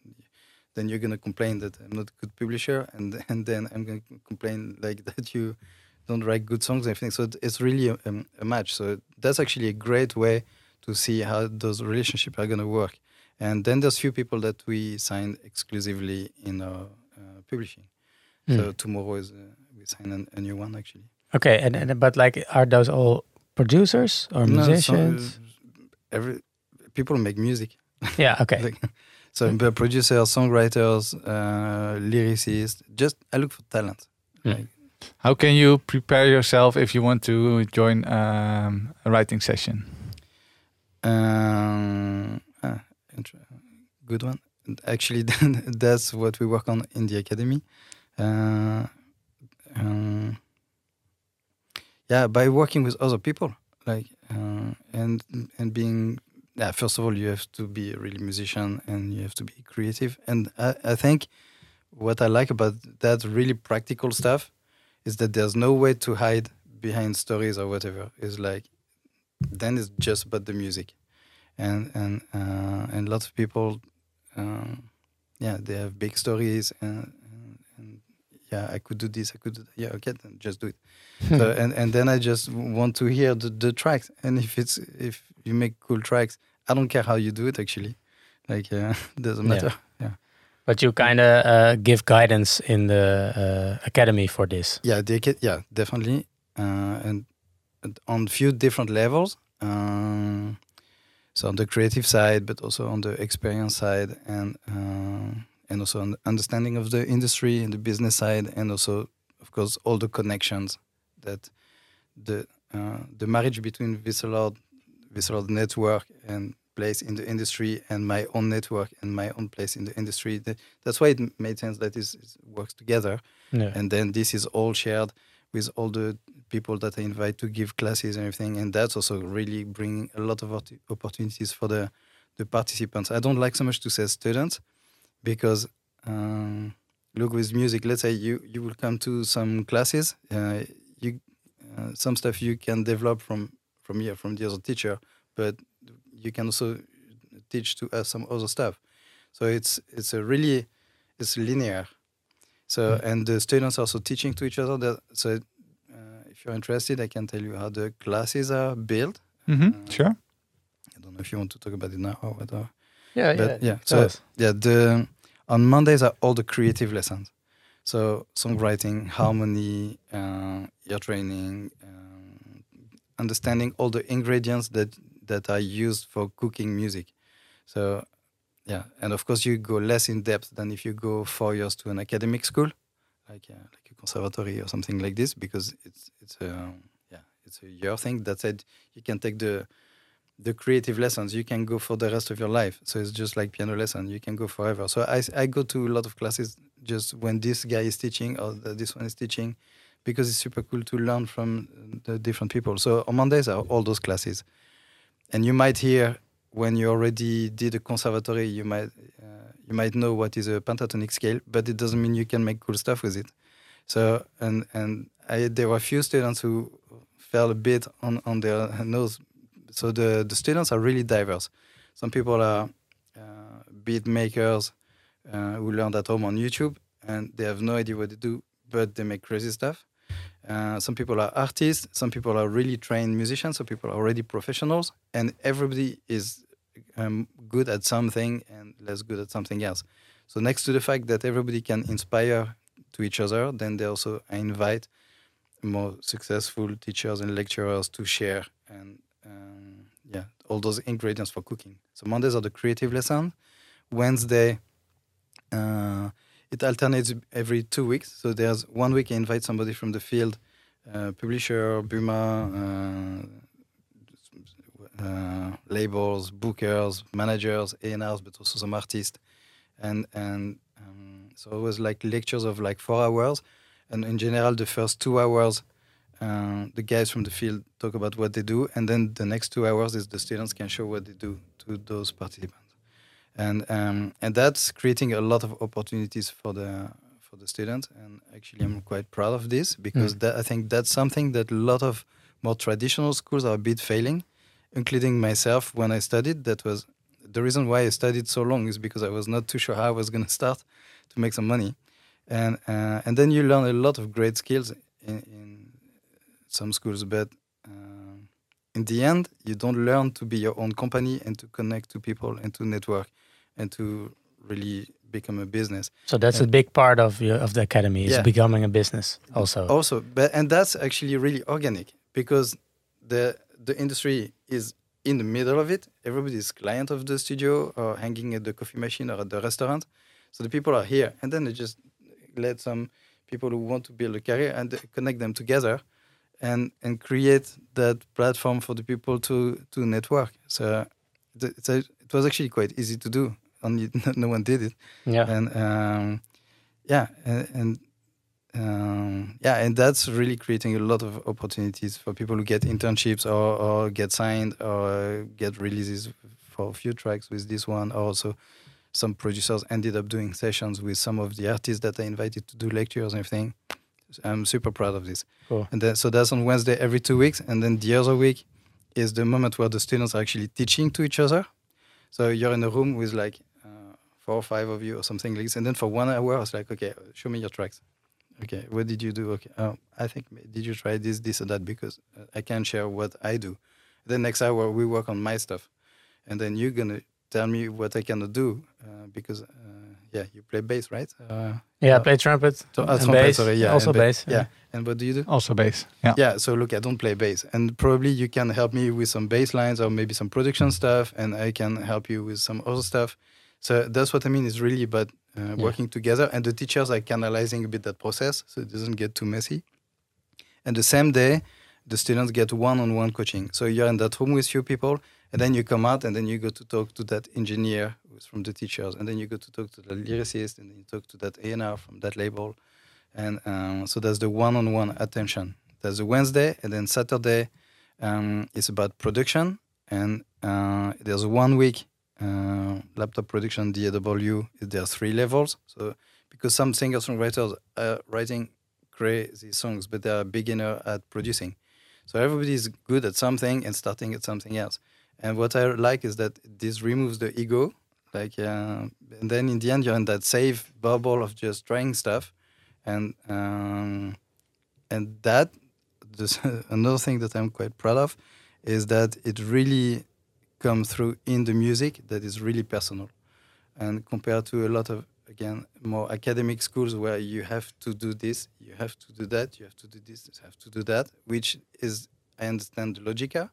then you're gonna complain that I'm not a good publisher, and and then I'm gonna complain like [laughs] that you don't write good songs and everything. So it's really a, um, a match. So that's actually a great way to see how those relationships are gonna work. And then there's few people that we signed exclusively in our uh, publishing. So
Hmm.
tomorrow is uh, we sign an, a new one actually.
Okay, and, and but like, are those all producers or
No, so,
musicians?
every people make music. [laughs]
yeah. Okay.
Like, so the producers, songwriters, uh, lyricists. Just I look for talent.
Hmm.
Like,
How can you prepare yourself if you want to join um, a writing session?
Um, ah, good one. Actually, [laughs] that's what we work on in the academy. Uh, um, yeah, by working with other people, like uh, and and being yeah. First of all, you have to be a really musician and you have to be creative. And I, I think what I like about that really practical stuff is that there's no way to hide behind stories or whatever. It's like then it's just about the music and and uh, and lots of people um, yeah they have big stories and yeah i could do this i could do that. yeah okay then just do it. So and and then i just want to hear the, the tracks. And if it's if you make cool tracks i don't care how you do it actually. Like uh, [laughs] doesn't matter. [laughs] Yeah.
But you kind of uh, give guidance in the uh, academy for this.
yeah they can, yeah definitely. Uh, and, and on few different levels um, so on the creative side but also on the experience side and uh, and also the understanding of the industry and the business side and also of course all the connections that the uh, the marriage between Wisseloord Wisseloord network and place in the industry and my own network and my own place in the industry that, that's why it made sense that it works together
Yeah.
and then this is all shared with all the people that I invite to give classes and everything, and that's also really bringing a lot of opportunities for the the participants. I don't like so much to say students because um, look with music. Let's say you you will come to some classes, uh, you uh, some stuff you can develop from from here from the other teacher, but you can also teach to us some other stuff. So it's it's a really it's linear. So and the students are also teaching to each other. That, so uh, if you're interested, I can tell you how the classes are built.
hmm
Uh,
sure.
I don't know if you want to talk about it now or whatever.
Yeah,
But yeah, so yeah, the on Mondays are all the creative lessons. So songwriting, harmony, uh, ear training, um, understanding all the ingredients that that are used for cooking music. So yeah, and of course you go less in depth than if you go four years to an academic school, like uh, like a conservatory or something like this, because it's it's a yeah it's a year thing. That said, you can take the the creative lessons you can go for the rest of your life. So it's just like piano lesson you can go forever. So i, I go to a lot of classes just when this guy is teaching or this one is teaching because it's super cool to learn from the different people. So on mondays are all those classes. And you might hear when you already did a conservatory you might uh, you might know what is a pentatonic scale but it doesn't mean you can make cool stuff with it. So and and I, there were a few students who fell a bit on on their nose so the, the students are really diverse. Some people are uh, beat makers uh, who learned at home on YouTube and they have no idea what they do, but they make crazy stuff. Uh, some people are artists, some people are really trained musicians, some people are already professionals, and everybody is um, good at something and less good at something else. So next to the fact that everybody can inspire to each other, then they also invite more successful teachers and lecturers to share and um, yeah, all those ingredients for cooking. So Mondays are the creative lesson. Wednesday, uh, it alternates every two weeks. So there's one week I invite somebody from the field, uh, publisher, Buma, uh, uh, labels, bookers, managers, A&Rs, but also some artists. and and um, so it was like lectures of like four hours, and in general the first two hours. Uh, the guys from the field talk about what they do, and then the next two hours is the students can show what they do to those participants, and um, and that's creating a lot of opportunities for the for the students. And actually, I'm quite proud of this because that, I think that's something that a lot of more traditional schools are a bit failing, including myself when I studied. That was the reason why I studied so long is because I was not too sure how I was going [laughs] to start to make some money, and uh, and then you learn a lot of great skills in, in some schools, but uh, in the end, you don't learn to be your own company and to connect to people and to network and to really become a business.
So that's a big part of your, of the academy is
Yeah.
becoming a business also.
Also, but and that's actually really organic because the the industry is in the middle of it. Everybody is client of the studio or hanging at the coffee machine or at the restaurant. So the people are here, and then they just let some people who want to build a career and connect them together, and and create that platform for the people to to network. So it, it's a, it was actually quite easy to do. Only [laughs] no one did it
Yeah.
and um, yeah and, and um, yeah and that's really creating a lot of opportunities for people who get internships or, or get signed or get releases for a few tracks with this one also some producers ended up doing sessions with some of the artists that I invited to do lectures and everything I'm super proud of this
Cool.
and then, so that's on Wednesday every two weeks and then the other week is the moment where the students are actually teaching to each other so you're in a room with like uh, four or five of you or something like this. And then for one hour, it's like, okay, show me your tracks. Okay, what did you do? Okay, oh, I think did you try this, this, or that? Because uh, I can share what I do. Then next hour we work on my stuff, and then you're gonna tell me what I cannot do uh, because uh, yeah, you play bass, right? Uh,
Yeah,
uh,
play trumpet.
so, uh,
and [laughs]
trumpet,
bass.
sorry, yeah,
also bass.
Yeah, and what do you do?
Also bass. Yeah.
Yeah, so look, I don't play bass, and probably you can help me with some bass lines or maybe some production stuff, and I can help you with some other stuff. So that's what I mean. Is really about uh, working together, and the teachers are canalizing a bit that process, so it doesn't get too messy. And the same day, the students get one-on-one coaching. So you're in that room with few people, and then you come out, and then you go to talk to that engineer who's from the teachers, and then you go to talk to the lyricist, and then you talk to that A&R from that label, and um, so that's the one-on-one attention. There's a Wednesday, and then Saturday um, is about production, and uh, there's one week uh, laptop production DAW. There are three levels. So because some singer-songwriters are writing crazy songs, but they are beginner at producing. So everybody is good at something and starting at something else. And what I like is that this removes the ego. Like, uh, and then in the end, you're in that safe bubble of just trying stuff, and um, and that [laughs] this another thing that I'm quite proud of is that it really comes through in the music that is really personal, and compared to a lot of again more academic schools where you have to do this, you have to do that, you have to do this, you have to do that, which is I understand the logica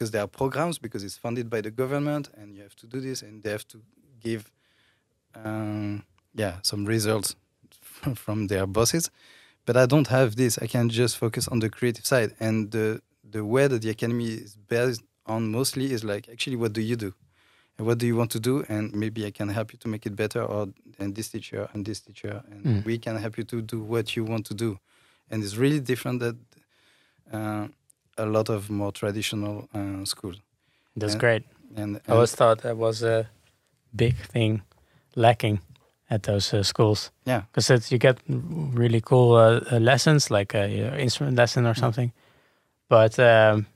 because there are programs because it's funded by the government and you have to do this and they have to give um, yeah some results [laughs] from their bosses. But i don't have this. I can just focus on the creative side. And the the way that the academy is based on mostly is like actually what do you do? And what do you want to do? And maybe i can help you to make it better or and this teacher and this teacher. And
Mm.
we can help you to do what you want to do. And it's really different that uh, a lot of more traditional uh, schools
That's
And-
great.
and,
I always thought that was a big thing lacking at those uh, schools
yeah
because you get really cool uh, uh, lessons like a uh, instrument lesson or something, but um,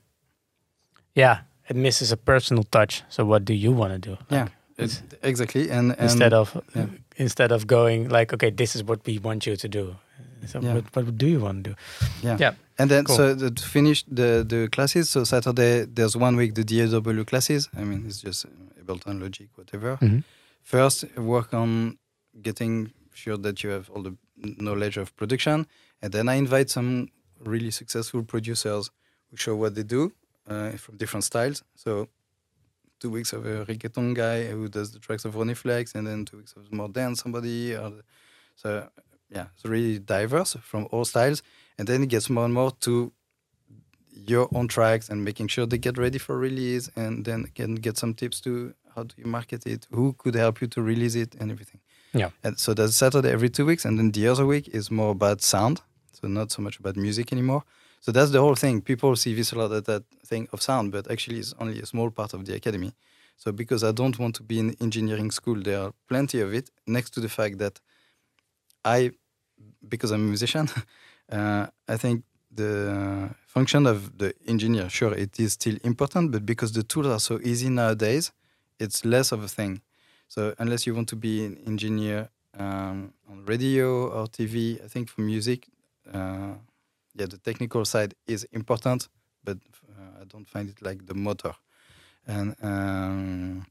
yeah, it misses a personal touch. So what do you want to do?
yeah
Like,
it's, exactly and, and
instead of
yeah.
instead of going like, okay, this is what we want you to do. So
Yeah.
what, what do you want to do?
Yeah.
Yeah.
And then,
Cool.
so to finish the, the classes, so Saturday, there's one week the DAW classes. I mean, it's just Ableton, Logic, whatever.
Mhm.
First, work on getting sure that you have all the knowledge of production. And then I invite some really successful producers who show what they do uh, from different styles. So, two weeks of a reggaeton guy who does the tracks of Ronnie Flex, and then two weeks of more dance somebody. Or the, so, yeah, it's really diverse from all styles and then it gets more and more to your own tracks and making sure they get ready for release and then can get some tips to how do you market it, who could help you to release it, and everything.
Yeah.
And so that's Saturday every two weeks, and then the other week is more about sound, so not so much about music anymore. So that's the whole thing. People see Wisseloord as that thing of sound, but actually it's only a small part of the academy. So because I don't want to be in engineering school, there are plenty of it. Next to the fact that I, because I'm a musician, [laughs] I think the function of the engineer, sure, it is still important, but because the tools are so easy nowadays, it's less of a thing. So unless you want to be an engineer um, on radio or TV, I think for music, uh, yeah, the technical side is important, but uh, I don't find it like the motor. And um,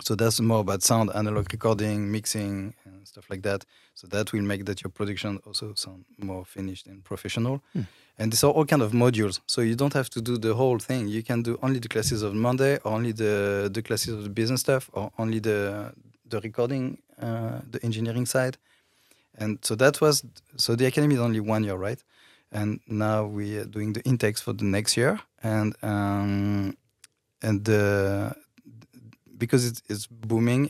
so that's more about sound, analog recording, mixing, and stuff like that. So that will make that your production also sound more finished and professional.
Hmm.
And these are all kind of modules. So you don't have to do the whole thing. You can do only the classes of Monday, or only the the classes of the business stuff, or only the the recording, uh, the engineering side. And so that was so the academy is only one year, right? And now we are doing the intakes for the next year, and um, and the because it's, it's booming,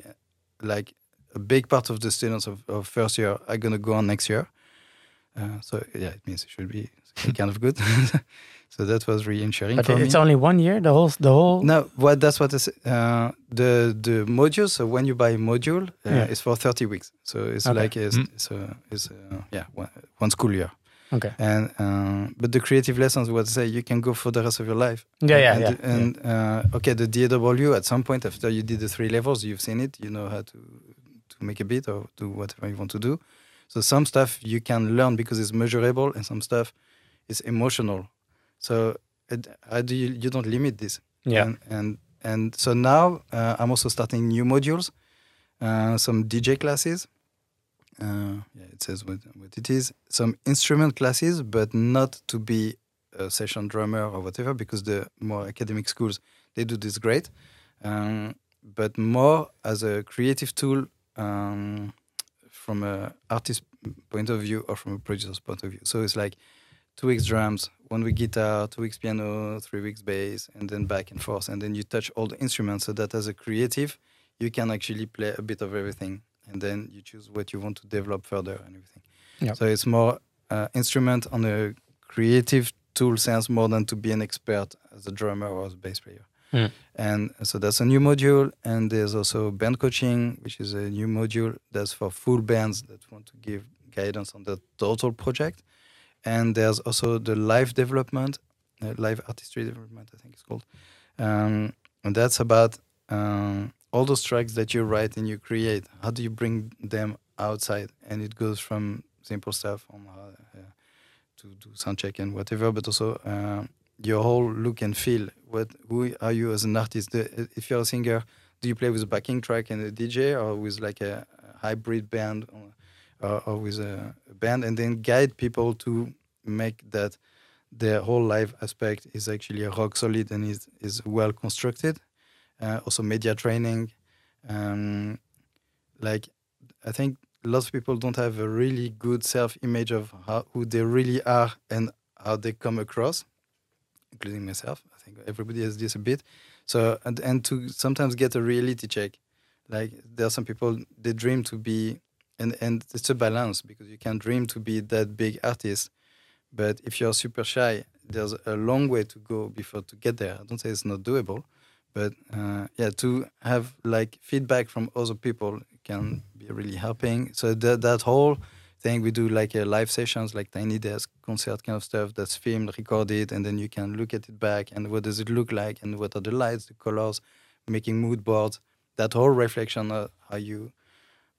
like a big part of the students of, of first year are gonna go on next year. Uh, so yeah, it means it should be [laughs] kind of good. [laughs] so that was reassuring
But it's
me.
only one year. The whole the whole.
No, what that's what is uh, the the module. So when you buy a module, uh,
Yeah.
it's for thirty weeks. So it's
Okay.
like it's,
Mm.
it's, uh, it's yeah one, one school year.
Okay.
And um, but the creative lessons, what I say, you can go for the rest of your life.
Yeah, yeah,
and,
yeah.
And uh, okay, the DAW at some point after you did the three levels, you've seen it. You know how to to make a beat or do whatever you want to do. So some stuff you can learn because it's measurable, and some stuff is emotional. So it, how do you you don't limit this?
yeah.
And and, and so now uh, I'm also starting new modules, uh, some DJ classes. Uh, yeah, it says what, what it is. Some instrument classes, but not to be a session drummer or whatever, because the more academic schools they do this great, um, but more as a creative tool um, from a artist point of view or from a producer's point of view. So it's like two weeks drums, one week guitar, two weeks piano, three weeks bass, and then back and forth. And then you touch all the instruments so that as a creative, you can actually play a bit of everything. And then you choose what you want to develop further and everything.
Yeah.
So it's more uh, instrument on a creative tool sense more than to be an expert as a drummer or as a bass player.
Mm.
And so that's a new module. And there's also band coaching, which is a new module that's for full bands that want to give guidance on the total project. And there's also the live development, uh, live artistry development, I think it's called. Um, and that's about um, all those tracks that you write and you create. How do you bring them outside? And it goes from simple stuff on how, uh, to do sound check and whatever, but also um, your whole look and feel. What who are you as an artist? If you're a singer, do you play with a backing track and a DJ, or with like a, a hybrid band, or, or, or with a, a band, and then guide people to make that their whole live aspect is actually rock solid and is is well constructed. Uh, also media training, um, like I think lots of people don't have a really good self image of how who they really are and how they come across, including myself. I think everybody has this a bit. So and and to sometimes get a reality check, like there are some people they dream to be, and and it's a balance because you can dream to be that big artist, but if you're super shy, there's a long way to go before to get there. I don't say it's not doable, but uh, yeah, to have like feedback from other people can be really helping. So that that whole thing we do like uh, live sessions, like tiny desk concert kind of stuff that's filmed, recorded, and then you can look at it back and what does it look like and what are the lights, the colors, making mood boards. That whole reflection of how you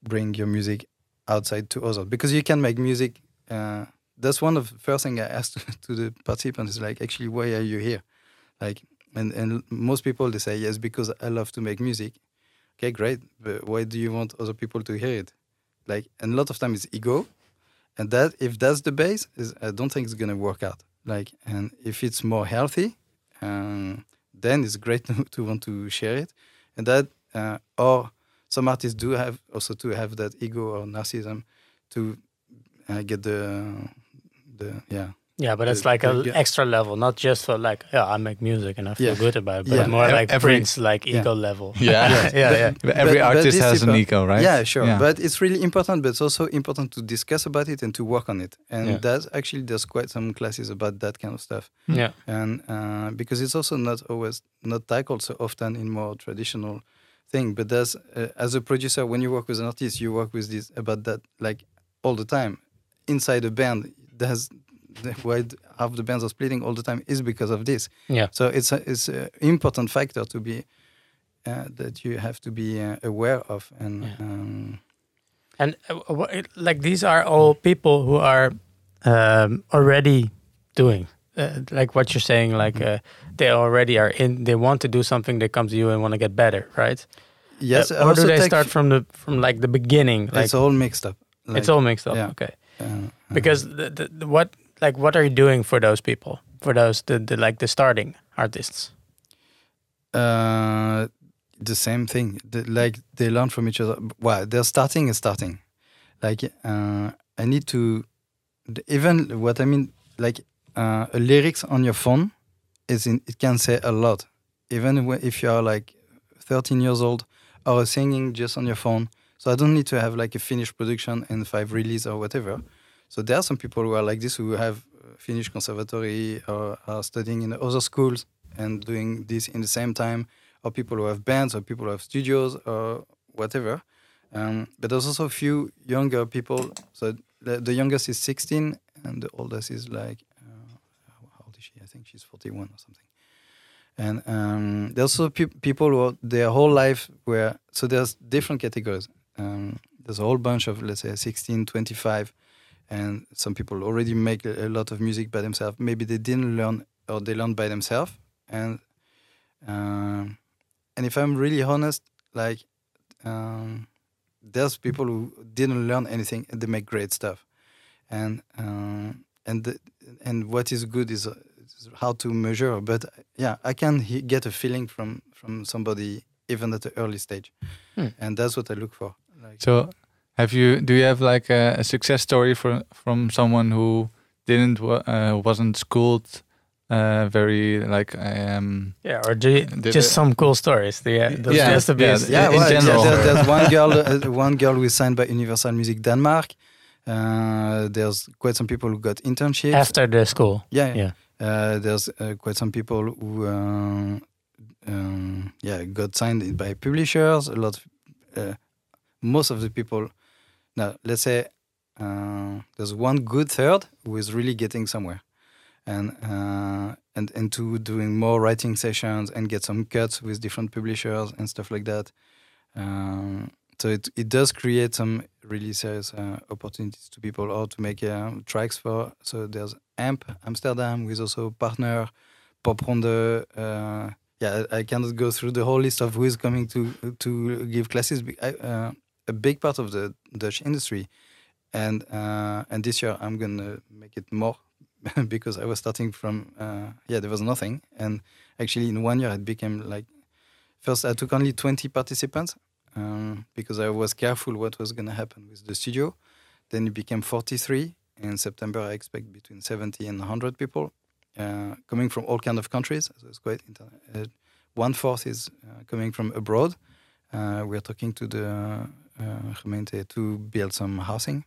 bring your music outside to others because you can make music. Uh, that's one of the first thing I asked [laughs] to the participants is like, actually, why are you here? Like, and and most people they say yes because I love to make music. Okay, great, but why do you want other people to hear it? Like, and a lot of time it's ego, and that if that's the base, is I don't think it's gonna work out. Like, and if it's more healthy, um, then it's great to, [laughs] to want to share it, and that uh, or some artists do have also to have that ego or narcissism to uh, get the the yeah
Yeah, but it's like an
yeah.
extra level, not just for like, yeah, I make music and I feel
Yeah.
good about it, but
Yeah.
more like
every-
Prince, like
Yeah.
ego level. [laughs]
Yeah. [laughs]
yeah, yeah.
But every
But- but
artist
this
has an ego, right?
Yeah, sure.
Yeah.
But it's really important, but it's also important to discuss about it and to work on it. And
Yeah.
that's actually there's quite some classes about that kind of stuff.
yeah.
And uh, because it's also not always not tackled so often in more traditional thing. But there's uh, as a producer, when you work with an artist, you work with this about that like all the time. Inside a band, there's the, why half the bands are splitting all the time is because of this.
Yeah.
So it's a, it's an important factor to be uh, that you have to be uh, aware of and.
Yeah.
Um,
And uh, like these are all people who are um, already doing uh, like what you're saying. Like
Mm-hmm.
uh, they already are in. They want to do something. They come to you and want to get better, right?
yes,
Uh, or do they start from the from like the beginning? Like
it's all mixed up. Like,
it's all mixed up.
yeah.
Okay.
uh, uh,
Because the, the, the, what like what are you doing for those people? For those the, the like the starting artists?
Uh, the same thing. The, like they learn from each other. Well, they're starting is starting. Like uh, I need to, even what I mean, like uh, a lyrics on your phone, is in, it can say a lot. Even if you are like 13 years old or singing just on your phone. So I don't need to have like a finished production and five release or whatever. So there are some people who are like this who have uh, finished conservatory or are studying in other schools and doing this in the same time, or people who have bands, or people who have studios, or whatever. Um, but there's also a few younger people. So the, the youngest is 16, and the oldest is like, uh, how old is she? I think she's 41 or something. And um, there's also pe- people who are, their whole life were, so there's different categories. Um, there's a whole bunch of, let's say, 16, 25, and some people already make a, lot of music by themselves. Maybe they didn't learn, or they learned by themselves. And um, and if I'm really honest, like um, there's people who didn't learn anything and they make great stuff. And um, and the, and what is good is, uh, is how to measure. But yeah, I can he- get a feeling from from somebody even at the early stage,
Hmm.
and that's what I look for. Like,
So, have you? Do you have like a, a success story for from someone who didn't uh, wasn't schooled uh, very like um
Yeah, or do you, just
it-
some cool stories? The, yeah, those
Yeah,
has to be.
yeah,
yeah,
in
well,
general.
there- there's one girl, [laughs] uh, one girl who is signed by Universal Music Denmark. Uh, there's quite some people who got internships.
after the school.
yeah,
Yeah.
Uh, there's uh, quite some people who, uh, um, yeah, got signed by publishers. A lot, of, uh, most of the people. Now, let's say uh, there's one good third who is really getting somewhere, and uh, and into doing more writing sessions and get some cuts with different publishers and stuff like that. Um, so it it does create some really serious uh, opportunities to people or to make uh, tracks for. So there's AMP Amsterdam, is also partner. Popronde. Uh, yeah, I I cannot go through the whole list of who is coming to to give classes. I, uh, a big part of the Dutch industry, and uh, and this year I'm gonna make it more [laughs] because I was starting from uh, yeah there was nothing, and actually in one year it became like first I took only 20 participants um, because I was careful what was gonna happen with the studio. Then it became 43. In September, I expect between 70 and 100 people uh, coming from all kind of countries. So it's quite uh, one fourth is uh, coming from abroad. Uh, we are talking to the gemeente to build some housing,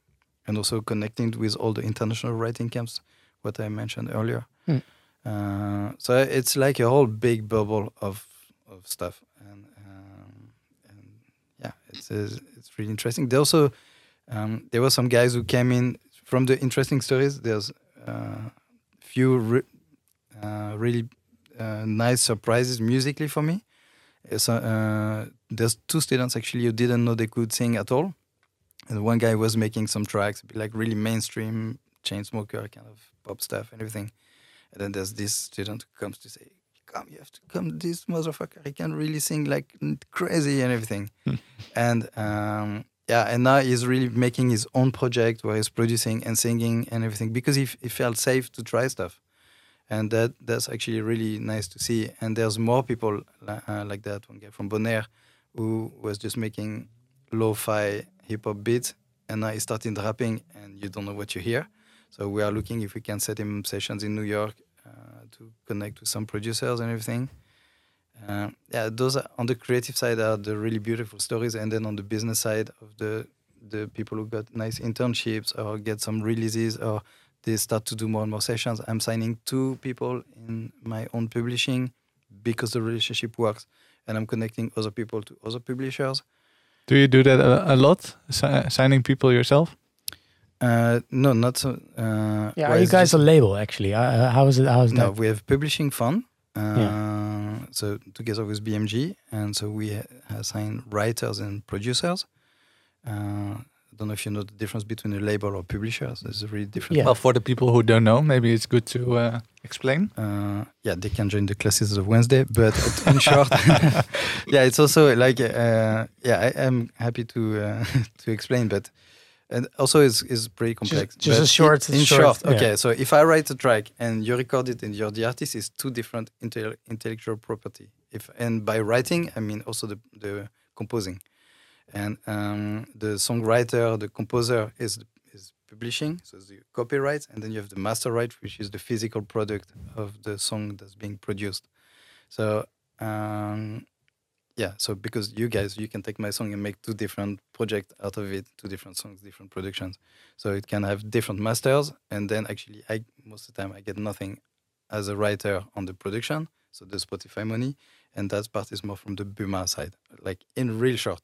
and also connecting with all the international writing camps, what I mentioned earlier.
Hmm.
Uh, so it's like a whole big bubble of of stuff, and, um, and yeah, it's it's really interesting. There also um, there were some guys who came in from the interesting stories. There's uh, few re- uh, really uh, nice surprises musically for me. So, uh, there's two students actually who didn't know they could sing at all, and one guy was making some tracks, like really mainstream Chainsmoker kind of pop stuff and everything. And then there's this student who comes to say, "Come, you have to come. This motherfucker, he can really sing like crazy and everything." and um, yeah, and now he's really making his own project where he's producing and singing and everything because he, f- he felt safe to try stuff, and that that's actually really nice to see. And there's more people uh, like that. One guy from Bonaire who was just making lo-fi hip hop beats, and now he started rapping, and you don't know what you hear. So we are looking if we can set him sessions in New York uh, to connect with some producers and everything. Uh, yeah, those are, on the creative side are the really beautiful stories, and then on the business side of the the people who got nice internships or get some releases or they start to do more and more sessions. I'm signing two people in my own publishing because the relationship works, and I'm connecting other people to other publishers.
Do you do that a, a lot, si- signing people yourself?
Uh, no, not so. Uh,
Yeah, are you guys
just-
a label actually? Uh, how is it? How is
No,
that?
we have publishing fund. Uh, So together with BMG, and so we ha- assign writers and producers. I don't know if you know the difference between a label or publishers. There's a really different.
Yeah.
Well, for the people who don't know, maybe it's good to uh, explain.
Uh, yeah, they can join the classes of Wednesday, but [laughs] in short, [laughs] yeah, it's also like uh, yeah, I am happy to uh, [laughs] to explain, but and also is is pretty complex.
just a short-
In, in
short,
short,
yeah.
okay. So if I write a track and you record it and you're the artist, is two different intellectual property. If and by writing, I mean also the the composing, and um, the songwriter, the composer is is publishing, so the copyright, and then you have the master right, which is the physical product of the song that's being produced. So um, yeah, so because you guys, you can take my song and make two different projects out of it, two different songs, different productions. So it can have different masters, and then actually, I most of the time I get nothing as a writer on the production, so the Spotify money, and that part is more from the Buma side, like in real short.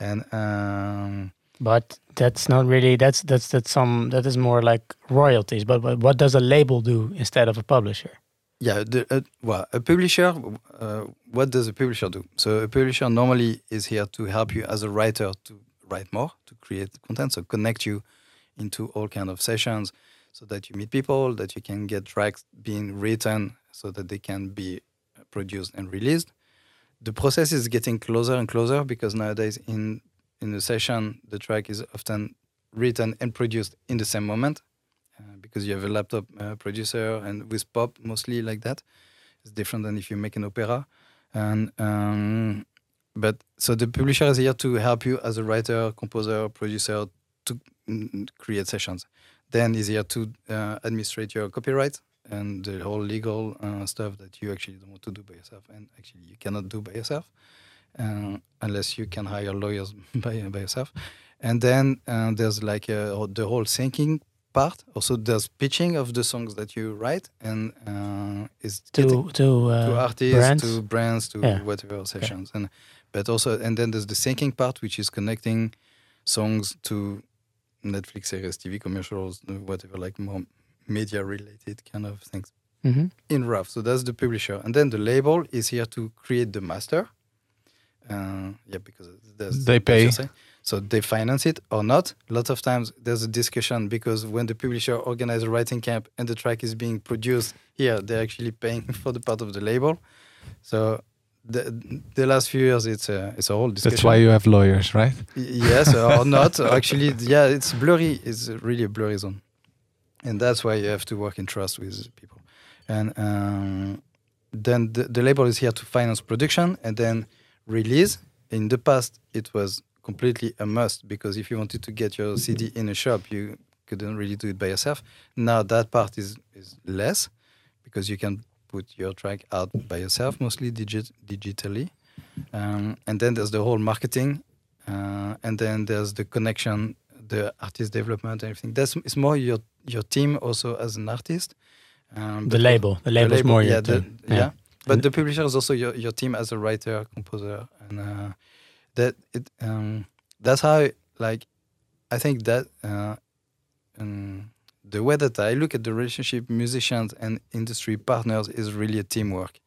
And um,
But that's not really. That's that's that's some. That is more like royalties. But, but what does a label do instead of a publisher?
Yeah, the, uh, well, a publisher. Uh, what does a publisher do? So a publisher normally is here to help you as a writer to write more, to create content, so connect you into all kind of sessions, so that you meet people, that you can get tracks being written, so that they can be produced and released. The process is getting closer and closer because nowadays in in a session the track is often written and produced in the same moment uh, because you have a laptop uh, producer and with pop mostly like that. It's different than if you make an opera. And um, but so the publisher is here to help you as a writer composer producer to mm, create sessions. Then is here to uh, administrate your copyright and the whole legal uh, stuff that you actually don't want to do by yourself and actually you cannot do by yourself uh, unless you can hire lawyers [laughs] by, by yourself and then uh, there's like uh, the whole thinking part. Also, there's pitching of the songs that you write, and uh, is
To
getting
to, uh,
to artists,
brands?
to brands, to
Yeah.
whatever sessions, and but also, and then there's the thinking part, which is connecting songs to Netflix series, TV commercials, whatever, like more media related kind of things
Mhm.
in rough. So that's the publisher, and then the label is here to create the master. Uh, yeah, because there's
They pay.
So they finance it or not. Lots of times there's a discussion because when the publisher organizes a writing camp and the track is being produced here, they're actually paying [laughs] for the part of the label. So the the last few years, it's a it's a whole discussion.
That's why you have lawyers, right?
Yes or not [laughs] actually yeah it's blurry it's really a blurry zone and that's why you have to work in trust with people. And um, then the, the label is here to finance production and then release. In the past it was completely a must because if you wanted to get your cd in a shop you couldn't really do it by yourself. Now that part is is less because you can put your track out by yourself mostly digit digitally. Um, and then there's the whole marketing uh, and then there's the connection, the artist development, and everything. That's it's more your your team also as an artist. Um,
the label. The label is more
yeah,
your
the-
team.
yeah. But
And-
the publisher is also your, your team as a writer, composer, and uh, that it um, that's how like I think that uh, um, the way that I look at the relationship musicians and industry partners is really a teamwork.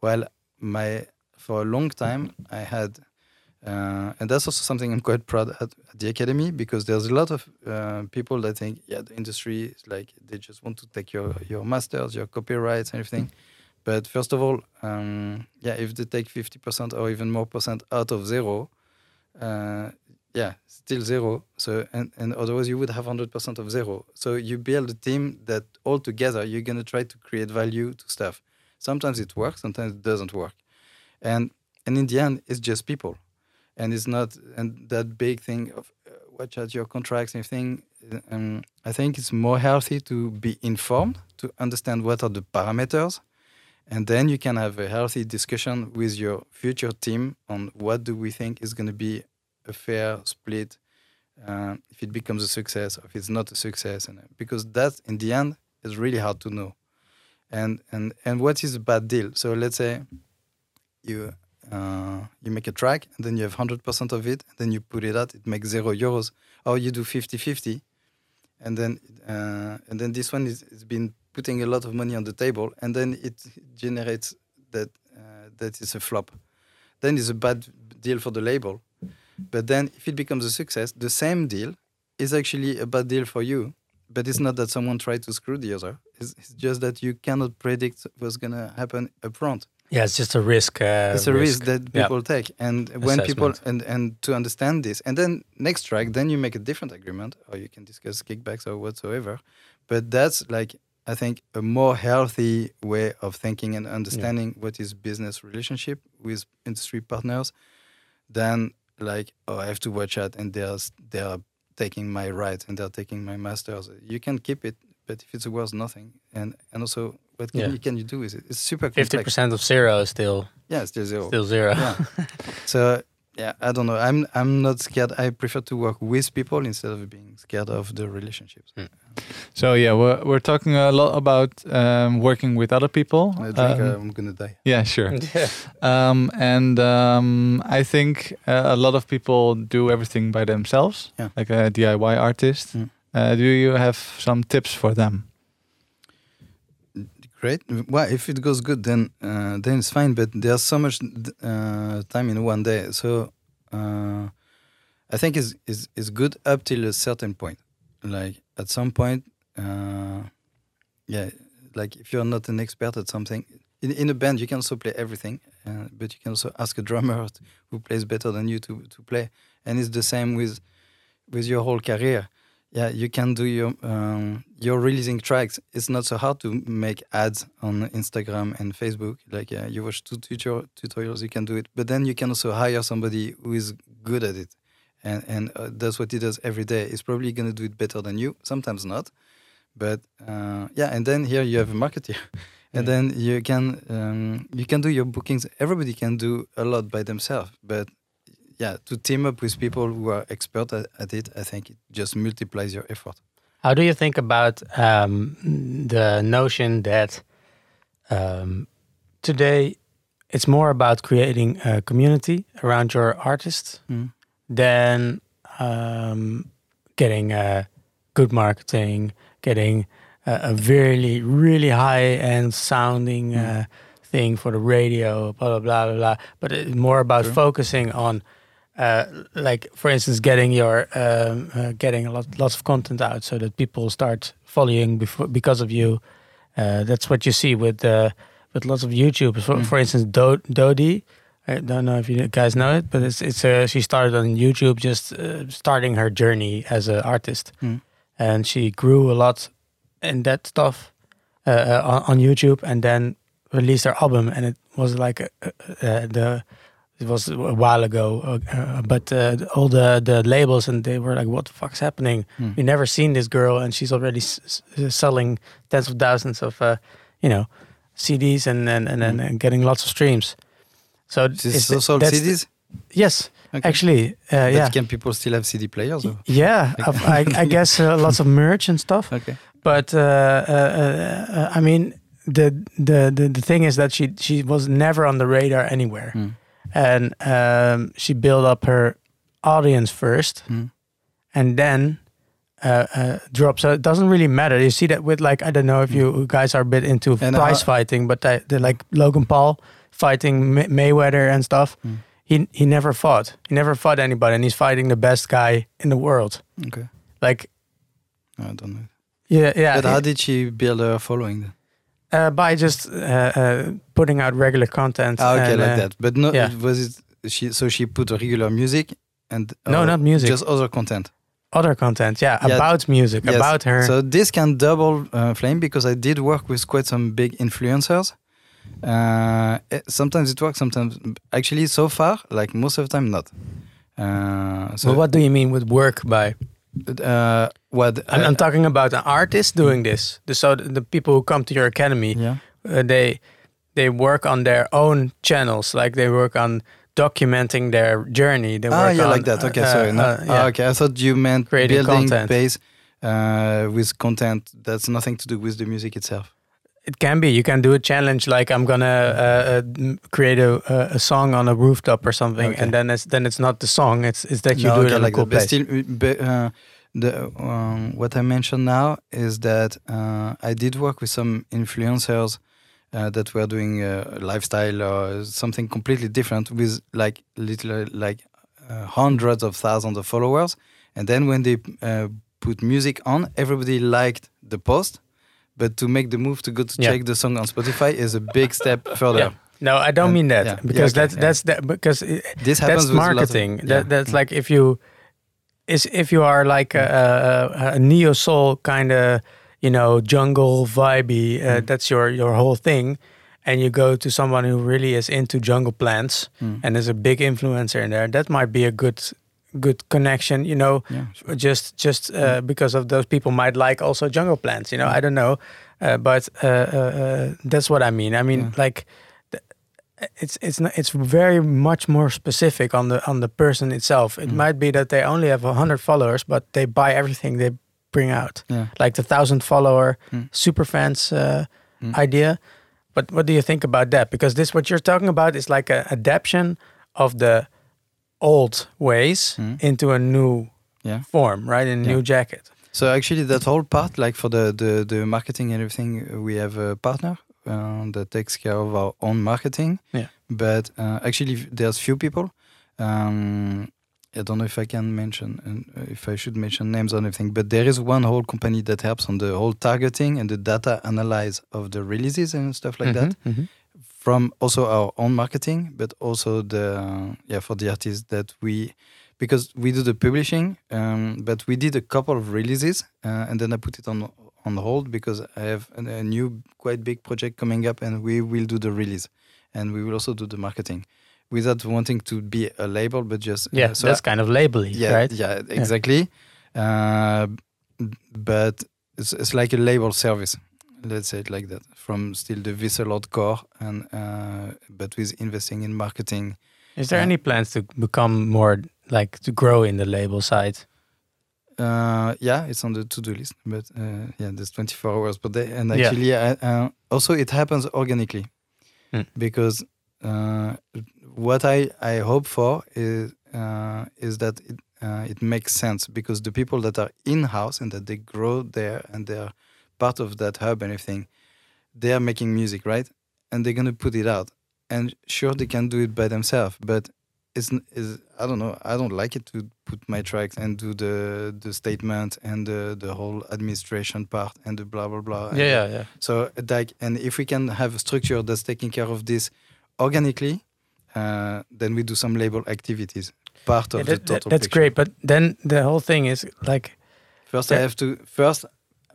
Well, my for a long time I had, uh, and that's also something I'm quite proud at, at the academy because there's a lot of uh, people that think yeah the industry is like they just want to take your your masters, your copyrights, everything. But first of all, um, yeah, if they take 50% or even more percent out of zero, uh, yeah, still zero. So and, and otherwise you would have 100% of zero. So you build a team that all together you're gonna try to create value to stuff. Sometimes it works, sometimes it doesn't work, and and in the end it's just people, and it's not and that big thing of uh, watch out your contracts and everything. um, I think it's more healthy to be informed to understand what are the parameters, and then you can have a healthy discussion with your future team on what do we think is going to be a fair split, uh, if it becomes a success or if it's not a success, and because that in the end is really hard to know, and and and what is a bad deal? So let's say you uh, you make a track and then you have 100% of it and then you put it out it makes zero euros. Or you do 50-50 and then uh, and then this one is, is been putting a lot of money on the table and then it generates that uh, that is a flop. Then it's a bad deal for the label. But then if it becomes a success the same deal is actually a bad deal for you but it's not that someone tried to screw the other. It's, it's just that you cannot predict what's going to happen up front
Yeah, it's just a risk. Uh,
it's a risk, that
Yeah.
people take. And when people and and to understand this and then next track then you make a different agreement or you can discuss kickbacks or whatsoever. But that's like i think a more healthy way of thinking and understanding what is business relationship with industry partners than like oh i have to watch out and they're they are taking my rights and they're taking my masters. You can keep it but if it's worth nothing. And and also what can,
Yeah.
you, can you do with it it's super
Fifty percent of zero is still
yeah it's still zero
still zero.
yeah. [laughs] So yeah, I don't know. I'm I'm not scared. I prefer to work with people instead of being scared of the relationships.
So yeah, we're we're talking a lot about um, working with other people.
I think
Um,
I'm gonna die.
yeah, sure. [laughs]
yeah.
Um, and um, I think uh, a lot of people do everything by themselves,
Yeah.
like a DIY artist.
Mm.
Uh, do you have some tips for them?
Great. Well, if it goes good, then uh, then it's fine. But there's so much uh, time in one day. So uh, I think is is good up till a certain point. Like at some point, uh, yeah. Like if you're not an expert at something, in, in a band you can also play everything, uh, but you can also ask a drummer [laughs] who plays better than you to to play. And it's the same with with your whole career yeah you can do your um, you're releasing tracks. It's not so hard to make ads on instagram and facebook. Like uh, you watch two tutor- tutorials you can do it. But then you can also hire somebody who is good at it. And and uh, that's what he does every day. He's probably going to do it better than you. Sometimes not. But uh, yeah and then here you have a marketer [laughs] and
Yeah.
then you can um, you can do your bookings. Everybody can do a lot by themselves but yeah, to team up with people who are expert at, at it, I think it just multiplies your effort.
How do you think about um, the notion that um, today it's more about creating a community around your artist
Mm.
than um, getting uh, good marketing, getting a, a really, really high end sounding
Mm.
uh, thing for the radio, blah, blah, blah, blah, blah. But it's more about
True.
focusing on, uh, like, for instance, getting your, um, uh, getting a lot, lots of content out so that people start following before, because of you. Uh, that's what you see with, uh, with lots of YouTubers. For,
Mm.
for instance, Do- Dodie. I don't know if you guys know it, but it's it's uh, she started on YouTube, just uh, starting her journey as an artist,
Mm.
and she grew a lot in that stuff on, on YouTube, and then released her album, and it was like uh, uh, the it was a while ago, uh, uh, but uh, all the the labels and they were like, "What the fuck's happening?
Mm.
We never seen this girl, and she's already s- s- selling tens of thousands of uh, you know CDs and and and,
Mm.
and getting lots of streams." So
is also
that's-
CDs?
Yes,
Okay.
actually, uh,
But
yeah,
can people still have CD players? Or?
yeah. [laughs] I, I guess uh, lots of merch and stuff.
Okay.
But uh, uh, uh, I mean, the, the the the thing is that she she was never on the radar anywhere,
Mm.
And um, she built up her audience first,
Mm.
and then. Uh, uh, drop so it doesn't really matter. You see that with like I don't know if you guys are a bit into
And,
prize
uh,
fighting, but they, they're like Logan Paul fighting May- Mayweather and stuff.
Mm.
He he never fought. He never fought anybody, and he's fighting the best guy in the world.
Okay.
Like
I don't know.
yeah, yeah.
but how did she build her following then?
Uh, by just uh, uh, putting out regular content.
Ah, okay,
and,
like
uh,
that. But no,
yeah.
was it she? So she put regular music and
No, not music.
just other content.
Other content, yeah,
Yeah,
about music,
yes.
about her.
So this can double uh, flame because I did work with quite some big influencers. Uh, eh, sometimes it works, sometimes actually so far, like most of the time not. Uh, so
but what do you mean with work by?
Uh, what
I'm,
uh,
I'm talking about an artist doing this. The, so the, people who come to your academy,
yeah.
uh, they they work on their own channels. Like they work on documenting their journey. They
Ah, yeah,
on,
like that. Okay,
uh,
sorry. No.
uh,
ah,
yeah.
okay, I thought you meant
Creating
building
content.
base uh, with content. That's nothing to do with the music itself.
It can be. You can do a challenge like I'm gonna uh, uh, create a, a a song on a rooftop or something,
Okay.
and then it's then it's not the song. It's it's that you
No,
do it
okay,
on
like
a cool place.
still, uh, uh, the um, what I mentioned now is that uh, I did work with some influencers uh, that were doing lifestyle or something completely different with like little like uh, hundreds of thousands of followers, and then when they uh, put music on, everybody liked the post. But to make the move to go to
Yeah.
check the song on Spotify is a big step [laughs] further.
Yeah. No, I don't
And-
mean that
yeah.
Because
okay,
that's
yeah.
that's that because it,
This happens
that's
of-
marketing.
yeah.
That that's
Mm.
like if you is if you are like a, a, a neo soul kind of you know jungle vibey. Uh,
Mm.
That's your your whole thing, and you go to someone who really is into jungle plants
Mm.
and is a big influencer in there. That might be a good good connection. You know,
yeah, sure.
just just uh,
Mm.
because of those people might like also jungle plants you know i don't know uh, but uh, uh, uh, that's what i mean i mean
Yeah.
like it's it's not, it's very much more specific on the on the person itself it
Mm.
might be that they only have 100 followers but they buy everything they bring out
yeah.
like the 1000 follower
Mm.
super fans uh,
Mm.
idea but what do you think about that because this what you're talking about is like an adaptation of the old ways
Mm.
into a new
Yeah.
form, right? In a
Yeah.
new jacket.
So actually, that whole part, like for the the, the marketing and everything, we have a partner uh, that takes care of our own marketing.
Yeah.
But uh, actually, there's few people. Um, I don't know if I can mention uh, if I should mention names or anything, but there is one whole company that helps on the whole targeting and the data analyze of the releases and stuff like that
Mhm.
From also our own marketing, but also the yeah for the artists that we because we do the publishing, um, but we did a couple of releases uh, and then I put it on on hold because I have a, a new quite big project coming up and we will do the release and we will also do the marketing without wanting to be a label, but just uh,
Yeah,
so
that's kind of labely,
yeah,
right?
Yeah, exactly. Uh, but it's, it's like a label service. Let's say it like that. From still the Wisseloord core, and uh, but with investing in marketing.
Is there
Yeah.
any plans to become more like to grow in the label side?
Uh, yeah, it's on the to-do list. But uh, yeah, there's 24 hours per day, and
Yeah.
actually, uh, uh, also it happens organically
Hmm.
because uh, what I I hope for is uh, is that it uh, it makes sense because the people that are in house and that they grow there and they're part of that hub and everything, they are making music, right? And they're gonna put it out. And sure, they can do it by themselves, but it's, is I don't know. I don't like it to put my tracks and do the the statement and the the whole administration part and the blah blah blah. Yeah, the-
yeah.
so like, and if we can have a structure that's taking care of this organically, uh, then we do some label activities. Part of
Yeah,
the
that- that-
total.
that's
picture.
great, but then the whole thing is like,
First, I have to first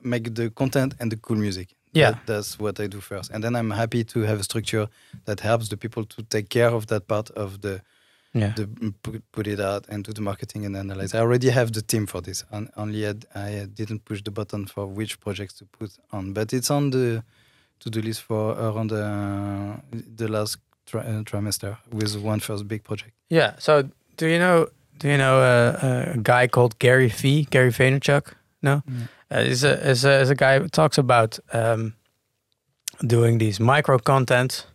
make the content and the cool music.
Yeah.
That- that's what I do first, and then I'm happy to have a structure that helps the people to take care of that part of the
yeah,
the put, put it out and do the marketing and analyze. I already have the team for this. And only I, I didn't push the button for which projects to put on, but it's on the to-do list for around the the last tri- uh, trimester with one first big project.
yeah. So do you know? Do you know uh, a guy called Gary V? Gary Vaynerchuk? No. Uh, is a is a is a guy who talks about um, doing these micro content,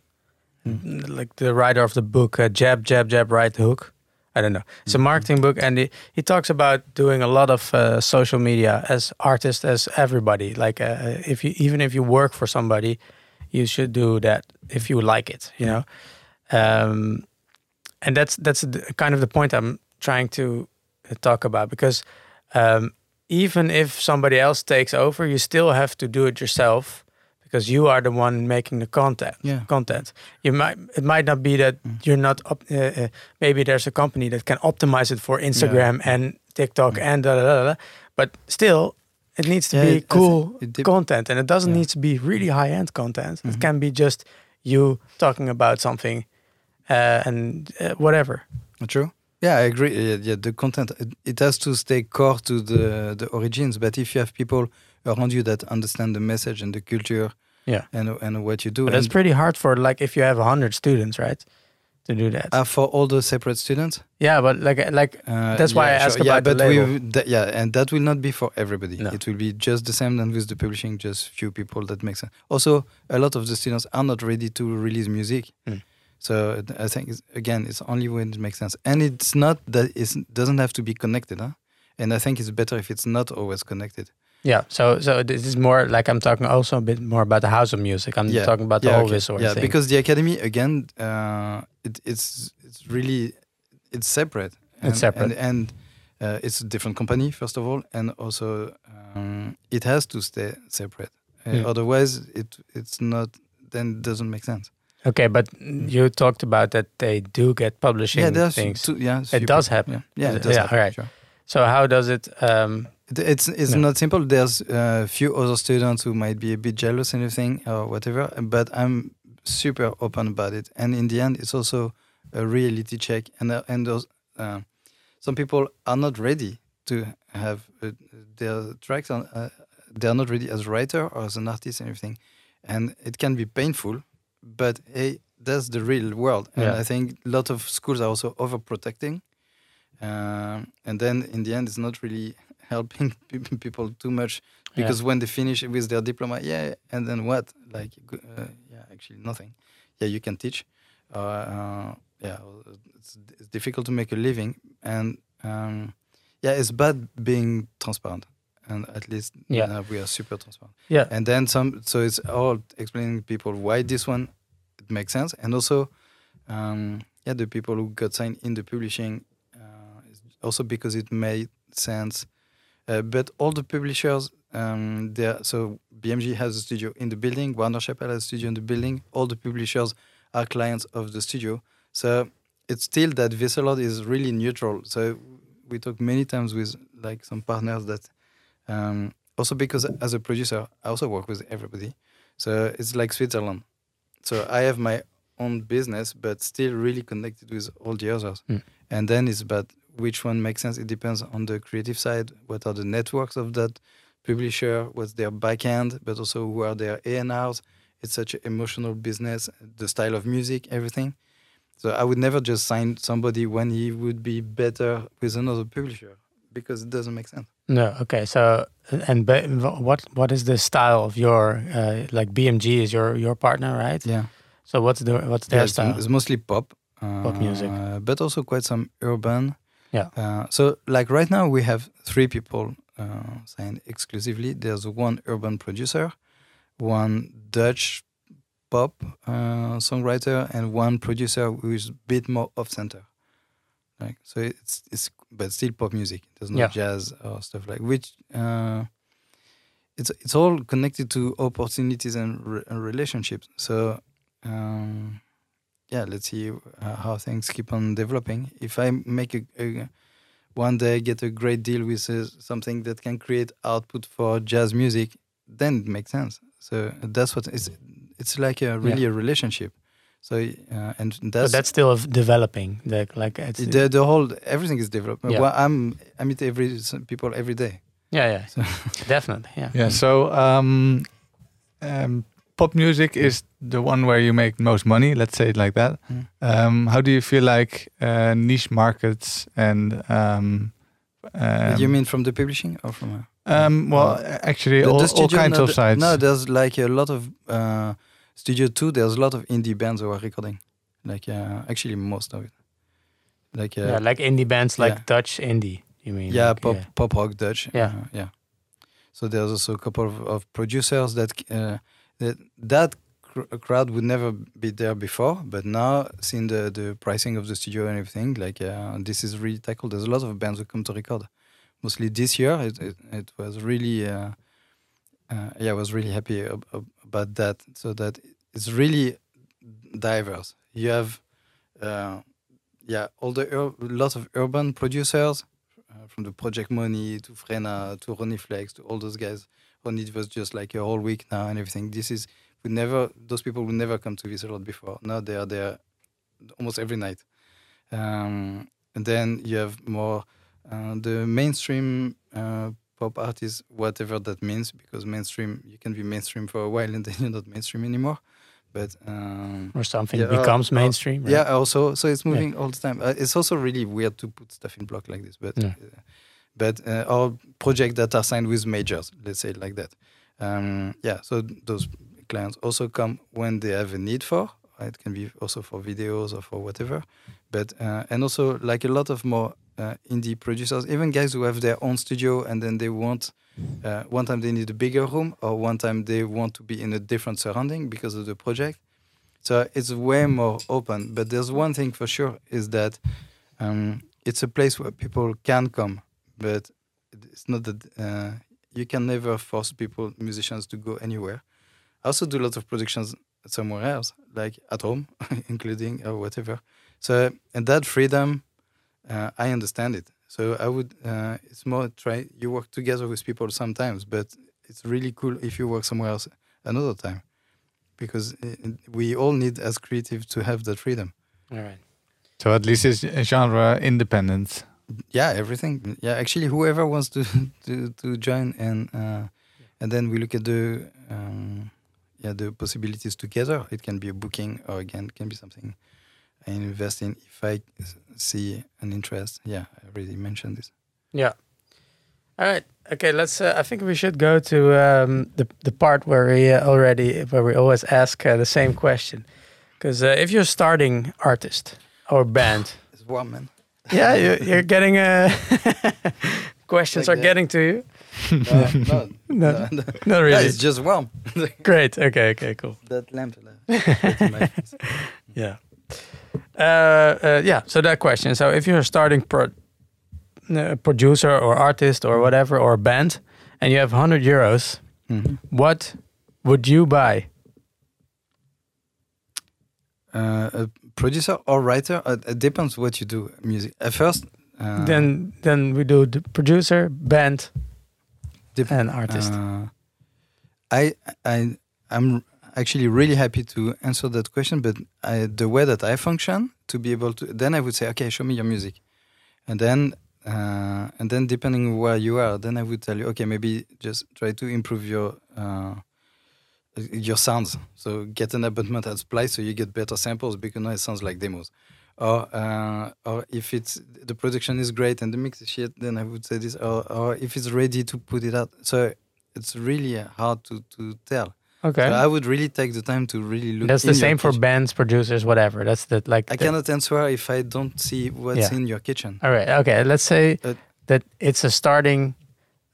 Mm.
like the writer of the book uh, Jab Jab Jab Right Hook. I don't know. It's a
Mhm.
marketing book, and he, he talks about doing a lot of uh, social media as artist as everybody. Like uh, if you even if you work for somebody, you should do that if you like it. You know, um, and that's that's the, kind of the point I'm trying to uh, talk about because um, even if somebody else takes over, you still have to do it yourself because you are the one making the content.
Yeah.
Content. You might it might not be that
Mm.
you're not. Op- uh, uh, maybe there's a company that can optimize it for Instagram and TikTok
Yeah.
and da, da, da, da. but still. It needs to
Yeah,
be
it-
cool
think it
content, and it doesn't
Yeah.
need to be really high-end content. It
Mhm.
can be just you talking about something uh, and uh, whatever.
True. Yeah, I agree. Yeah, yeah, the content it, has to stay core to the the origins. But if you have people around you that understand the message and the culture,
Yeah.
and and what you do,
But that's
and,
pretty hard for like if you have hundred students, right? To do that.
uh, for all the separate students,
yeah, but like like
uh,
That's why I
yeah,
asked
sure. yeah,
about the label.
we yeah, and that will not be for everybody.
No.
It will be just the same than with the publishing, just few people that makes sense. Also, a lot of the students are not ready to release music.
Mm.
So I think it's, again, it's only when it makes sense, and it's not that it doesn't have to be connected, huh? And I think it's better if it's not always connected.
yeah. So so this is more like I'm talking also a bit more about the house of music. I'm
Yeah.
talking about the
yeah,
whole
okay.
Visor
yeah,
thing.
because the academy again, uh, it, it's it's really it's separate. And,
separate.
and, and uh, it's a different company first of all, and also um, it has to stay separate. Uh,
Hmm.
Otherwise, it it's not. Then it doesn't make sense.
Okay, but you talked about that they do get publishing
yeah, there's
things.
two, yeah,
it does happen.
Yeah, yeah, it does
yeah,
happen,
alright.
sure.
So how does it? Um,
It's it's
Yeah.
not simple. There's a few other students who might be a bit jealous and everything or whatever, but I'm super open about it. And in the end, it's also a reality check. And uh, and those uh, some people are not ready to have uh, their tracks. On, uh, they are not ready as a writer or as an artist and everything, and it can be painful. But hey, that's the real world. And
Yeah.
I think a lot of schools are also overprotecting. Um, and then in the end, it's not really [laughs] helping [laughs] people too much because when they finish with their diploma, yeah, and then what? Like, uh, yeah, actually nothing. Yeah, you can teach. Uh, uh, yeah, it's, it's difficult to make a living, and um, yeah, it's bad being transparent. And at least
Yeah.
now we are super transparent.
yeah.
And then some. So it's all explaining people why this one it makes sense, and also, um, yeah, the people who got signed in the publishing, uh, also because it made sense. Uh, but all the publishers, um, there. So BMG has a studio in the building. Warner Chappell has a studio in the building. All the publishers are clients of the studio. So it's still that Wisseloord is really neutral. So we talk many times with like some partners that um, also because as a producer I also work with everybody. So it's like Switzerland. So I have my own business, but still really connected with all the others.
Mm.
And then it's about which one makes sense. It depends on the creative side. What are the networks of that publisher? What's their backend? But also who are their A&Rs? It's such an emotional business. The style of music, everything. So I would never just sign somebody when he would be better with another publisher because it doesn't make sense.
No, okay. So, and what what is the style of your uh, like BMG is your your partner, right?
Yeah.
So what's the what's their
Yeah,
style?
it's mostly pop.
Pop music.
uh, but also quite some urban.
Yeah.
Uh, so like right now we have three people uh, signed exclusively. There's one urban producer, one Dutch pop uh, songwriter, and one producer who is a bit more off center. Like so, it's it's but still pop music. There's no
Yeah.
jazz or stuff like which. Uh, it's it's all connected to opportunities and, re- and relationships. So um, yeah, let's see uh, how things keep on developing. If I make a, a one day get a great deal with uh, something that can create output for jazz music, then it makes sense. So that's what it's. It's like a really a relationship. So uh, and
But
that's
that's still developing. The, like it's
the the whole everything is developing.
Yeah.
Well, I'm I meet every some people every day.
yeah, yeah,
So [laughs]
definitely, yeah.
Yeah. So um, um, pop music is the one where you make most money. Let's say it like that.
Mm.
Um, how do you feel like uh, niche markets and um, um,
you mean from the publishing or from? Uh,
Um, well,
Uh,
actually,
the-
all,
the
all kinds
no,
of
the-
sites.
No, there's like a lot of uh, studio two. There's a lot of indie bands who are recording. Like uh, actually most of it. Like uh,
yeah, like indie bands, like
yeah.
Dutch indie. You mean?
yeah,
like,
pop
yeah.
pop rock Dutch.
Yeah.
uh, yeah. So there's also a couple of, of producers that uh, that that cr- crowd would never be there before, but now seeing the the pricing of the studio and everything, like uh, this is really tackled. There's a lot of bands who come to record. Mostly this year, it it, it was really. Uh, yeah, I was really happy ab- ab- about that. So that it's really diverse. You have, uh, yeah, all the ur- lot of urban producers, uh, from the Project Money to Frenna to Ronnie Flex to all those guys. Ronnie was just like a whole week now and everything. This is we never those people would never come to Wisseloord before. Now they are there almost every night. Um, and then you have more uh, the mainstream uh, pop artists, whatever that means, because mainstream you can be mainstream for a while and [laughs] then you're not mainstream anymore. But um,
or something
Yeah, uh,
becomes
uh,
mainstream. right?
yeah, also so it's moving all the time. Uh, it's also really weird to put stuff in block like this, but
Yeah.
uh, but uh, projects that are signed with majors, let's say like that. Um, yeah, so those clients also come when they have a need for. uh, It can be also for videos or for whatever, but uh, and also like a lot of more uh, indie producers, even guys who have their own studio and then they want. Uh, one time they need a bigger room, or one time they want to be in a different surrounding because of the project. So it's way more open. But there's one thing for sure is that um, it's a place where people can come, but it's not that uh, you can never force people, musicians, to go anywhere. I also do a lot of productions somewhere else, like at home, [laughs] including or whatever. So and that freedom, uh, I understand it. So I would. Uh, it's more try. You work together with people sometimes, but it's really cool if you work somewhere else another time, because uh, we all need as creative to have that freedom.
All right.
So at least it's genre independent.
Yeah, everything. Yeah, actually, whoever wants to [laughs] to, to join and uh, and then we look at the um, yeah the possibilities together. It can be a booking or again it can be something I invest in if I see an interest. Yeah, I already mentioned this.
Yeah. All right. Okay. Let's. Uh, I think we should go to um, the the part where we uh, already where we always ask uh, the same question, because uh, if you're a starting artist or band, [laughs]
It's warm, man.
yeah, you, you're getting uh, [laughs] questions
Like
are
that.
getting to you.
No, no,
No, [laughs]
no, no.
not really.
it's just one.
Great. Okay. Okay. Cool.
that lamp. uh, right in my face.
Yeah. Uh, uh, yeah. So that question. So if you're a starting pro- uh, producer or artist or whatever or band, and you have 100 euros,
Mhm.
what would you buy?
Uh, a producer or writer, uh, it depends what you do. Music at first. Uh,
then then we do the producer, band,
Dep-
and artist.
Uh, I I I'm actually really happy to answer that question, but I, the way that I function to be able to then I would say, okay, show me your music, and then uh, and then depending where you are, then I would tell you, okay, maybe just try to improve your uh, your sounds. So get an abutment at Splice so you get better samples because now it sounds like demos. Or uh, or if it's the production is great and the mix is shit, then I would say this. Or or if it's ready to put it out. So it's really hard to to tell.
Okay.
So I would really take the time to really look.
That's the same for
kitchen.
bands, producers, whatever. That's the like.
I
the-
cannot answer if I don't see what's
Yeah.
in your kitchen.
All right. Okay. Let's say
Uh,
that it's a starting,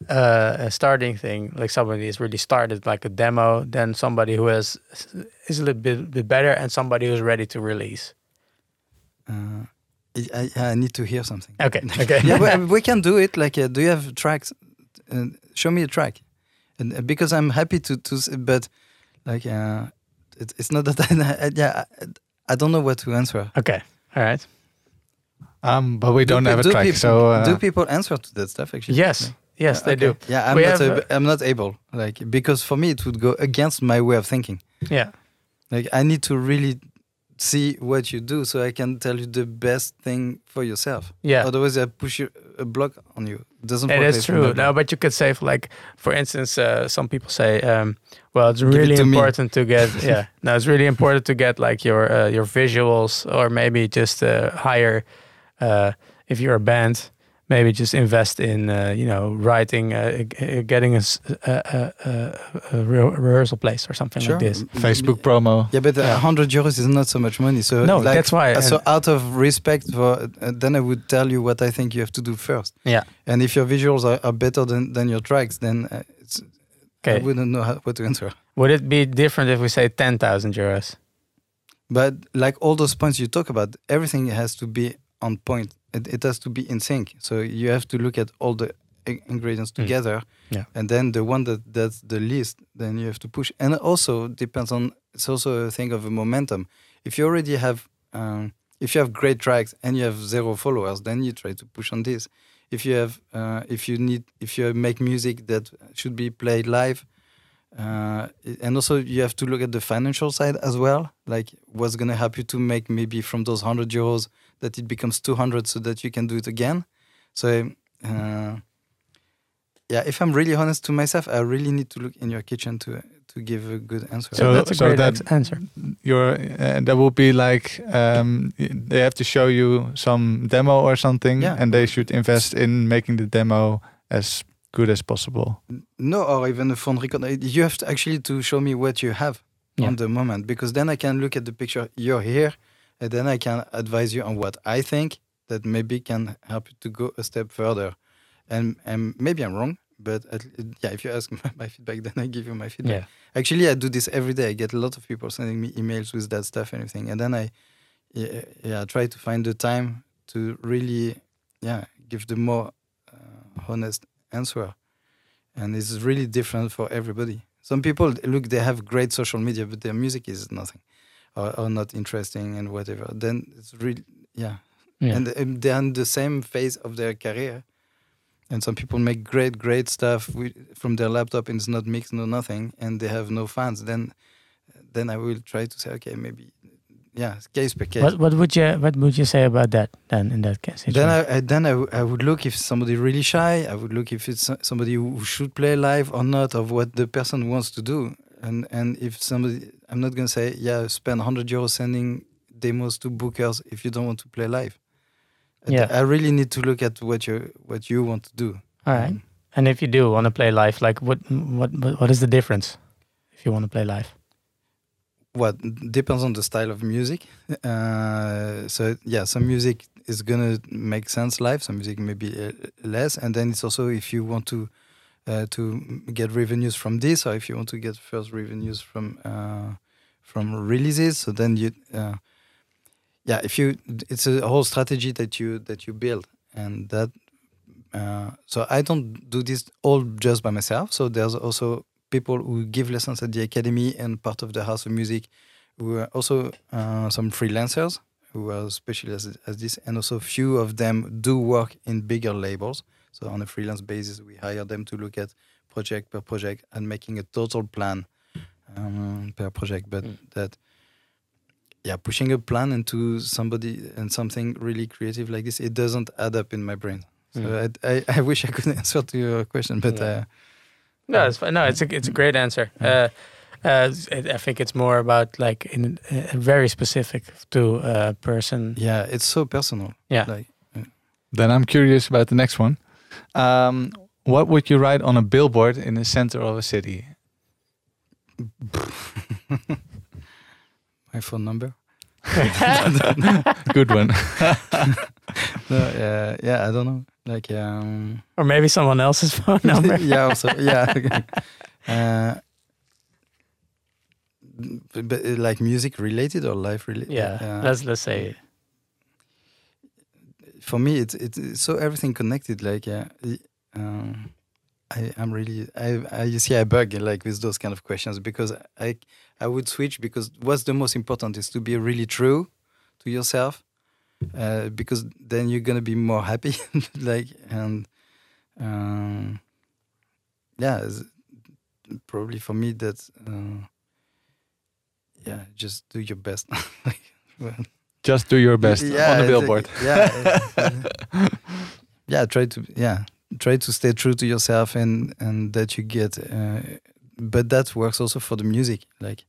uh, a starting thing. Like somebody is really started like a demo, then somebody who has is a little bit, bit better, and somebody who's ready to release.
Uh, I, I, need to hear something.
Okay. [laughs] Okay.
yeah, but we can do it. Like, uh, do you have tracks? Uh, show me a track, and uh, because I'm happy to to. But like, uh, it, it's not [laughs] that. I, yeah, I, I don't know what to answer.
okay. All right.
Um, but we don't
do,
have a
do
track,
People,
so uh,
do people answer to that stuff? Actually,
Yes. Yes, they
Okay.
do.
Yeah, I'm
We
not.
have,
ab- I'm not able. Like, because for me, it would go against my way of thinking.
Yeah.
Like, I need to really see what you do so I can tell you the best thing for yourself.
Yeah.
Otherwise, I push you, a block on you. It doesn't.
It is true. No, but you could say, for like, for instance, uh, some people say, um, well, it's
it
really
to me.
important to get, [laughs] yeah, no, it's really important to get like your uh, your visuals, or maybe just uh, hire, uh, if you're a band, maybe just invest in, uh, you know, writing, uh, g- getting a, re- rehearsal place or something
Sure.
like this.
Facebook promo.
Yeah, but a
Yeah.
hundred euros is not so much money. So
No,
like,
that's why.
uh, so out of respect for, uh, then I would tell you what I think you have to do first.
yeah.
And if your visuals are, are better than, than your tracks, then uh, it's,
Okay.
I wouldn't know how, what to answer.
Would it be different if we say ten thousand euros?
But like all those points you talk about, everything has to be on point. It, it has to be in sync. So you have to look at all the ingredients
Mm.
together.
Yeah.
And then the one that that's the least, then you have to push. And it also depends on. It's also a thing of a momentum. If you already have, um, if you have great tracks and you have zero followers, then you try to push on this. If you have, uh, if you need, if you make music that should be played live, uh, and also you have to look at the financial side as well. Like what's gonna help you to make maybe from those hundred euros that it becomes two hundred, so that you can do it again. So. Uh, yeah, if I'm really honest to myself, I really need to look in your kitchen to to give a good answer.
So,
So-
that's a
so
great
that-
answer.
Your uh, that would be like um, they have to show you some demo or something,
Yeah.
and they should invest in making the demo as good as possible.
No, or even a phone record. You have to actually to show me what you have
Yeah.
on the moment, because then I can look at the picture. You're here, and then I can advise you on what I think that maybe can help you to go a step further. And and maybe I'm wrong, but at, yeah, if you ask [laughs] my feedback, then I give you my feedback.
Yeah.
Actually, I do this every day. I get a lot of people sending me emails with that stuff and everything, and then I, yeah, yeah try to find the time to really, yeah, give the more uh, honest answer, and it's really different for everybody. Some people look, they have great social media, but their music is nothing, or, or not interesting and whatever. Then it's really, yeah,
Yeah.
and um, they're in the same phase of their career. And some people make great, great stuff with, from their laptop and it's not mixed, no nothing, and they have no fans. Then, then I will try to say, okay, maybe, yeah, case per case.
What what would you what would you say about that then in that case?
Then I, I then I, w- I would look if somebody really shy. I would look if it's somebody who should play live or not, of what the person wants to do. And and if somebody, I'm not gonna say yeah, spend 100 euros sending demos to bookers if you don't want to play live. I-
Yeah.
I really need to look at what you what you want to do.
All right.
Um,
And if you do want to play live, like what what what what is the difference if you want to play live?
what depends on the style of music. [laughs] Uh, so yeah, some music is gonna make sense live. Some music maybe uh, less, and then it's also if you want to uh, to get revenues from this, or if you want to get first revenues from uh, from releases. So then you, uh, yeah, if you, it's a whole strategy that you that you build, and that. Uh, so I don't do this all just by myself. So there's also people who give lessons at the academy and part of the house of music who are also uh, some freelancers who are specialized as this and also few of them do work in bigger labels so on a freelance basis we hire them to look at project per project and making a total plan um, per project but
Mm.
that yeah pushing a plan into somebody and something really creative like this it doesn't add up in my brain so
Mm.
I, I, I wish i could [laughs] answer to your question but
Yeah.
uh,
No, it's fine. No, it's a it's a great answer. Uh, uh, it, I think it's more about like in uh, very specific to a person.
yeah it's so personal
Yeah.
like
Then I'm curious about the next one. Um, what would you write on a billboard in the center of a city? [laughs]
my phone number [laughs]
Good one. [laughs]
no, uh, yeah, I don't know. Like, um,
or maybe someone else's phone number.
yeah, also, yeah. uh, but, but, uh, like music related or life related?
yeah, let's let's say
for me, it's it's so everything connected. Like, yeah, um, I I'm really I I you see I bug like with those kind of questions because I I would switch because what's the most important is to be really true to yourself, uh, because then you're gonna be more happy. [laughs] like and um, yeah, probably for me that's uh, yeah, just do your best. [laughs] like, [laughs] well,
Just do your best on the
it's-
billboard.
Yeah, uh, [laughs] yeah. Try to yeah, try to stay true to yourself, and and that you get. Uh, but that works also for the music. Like,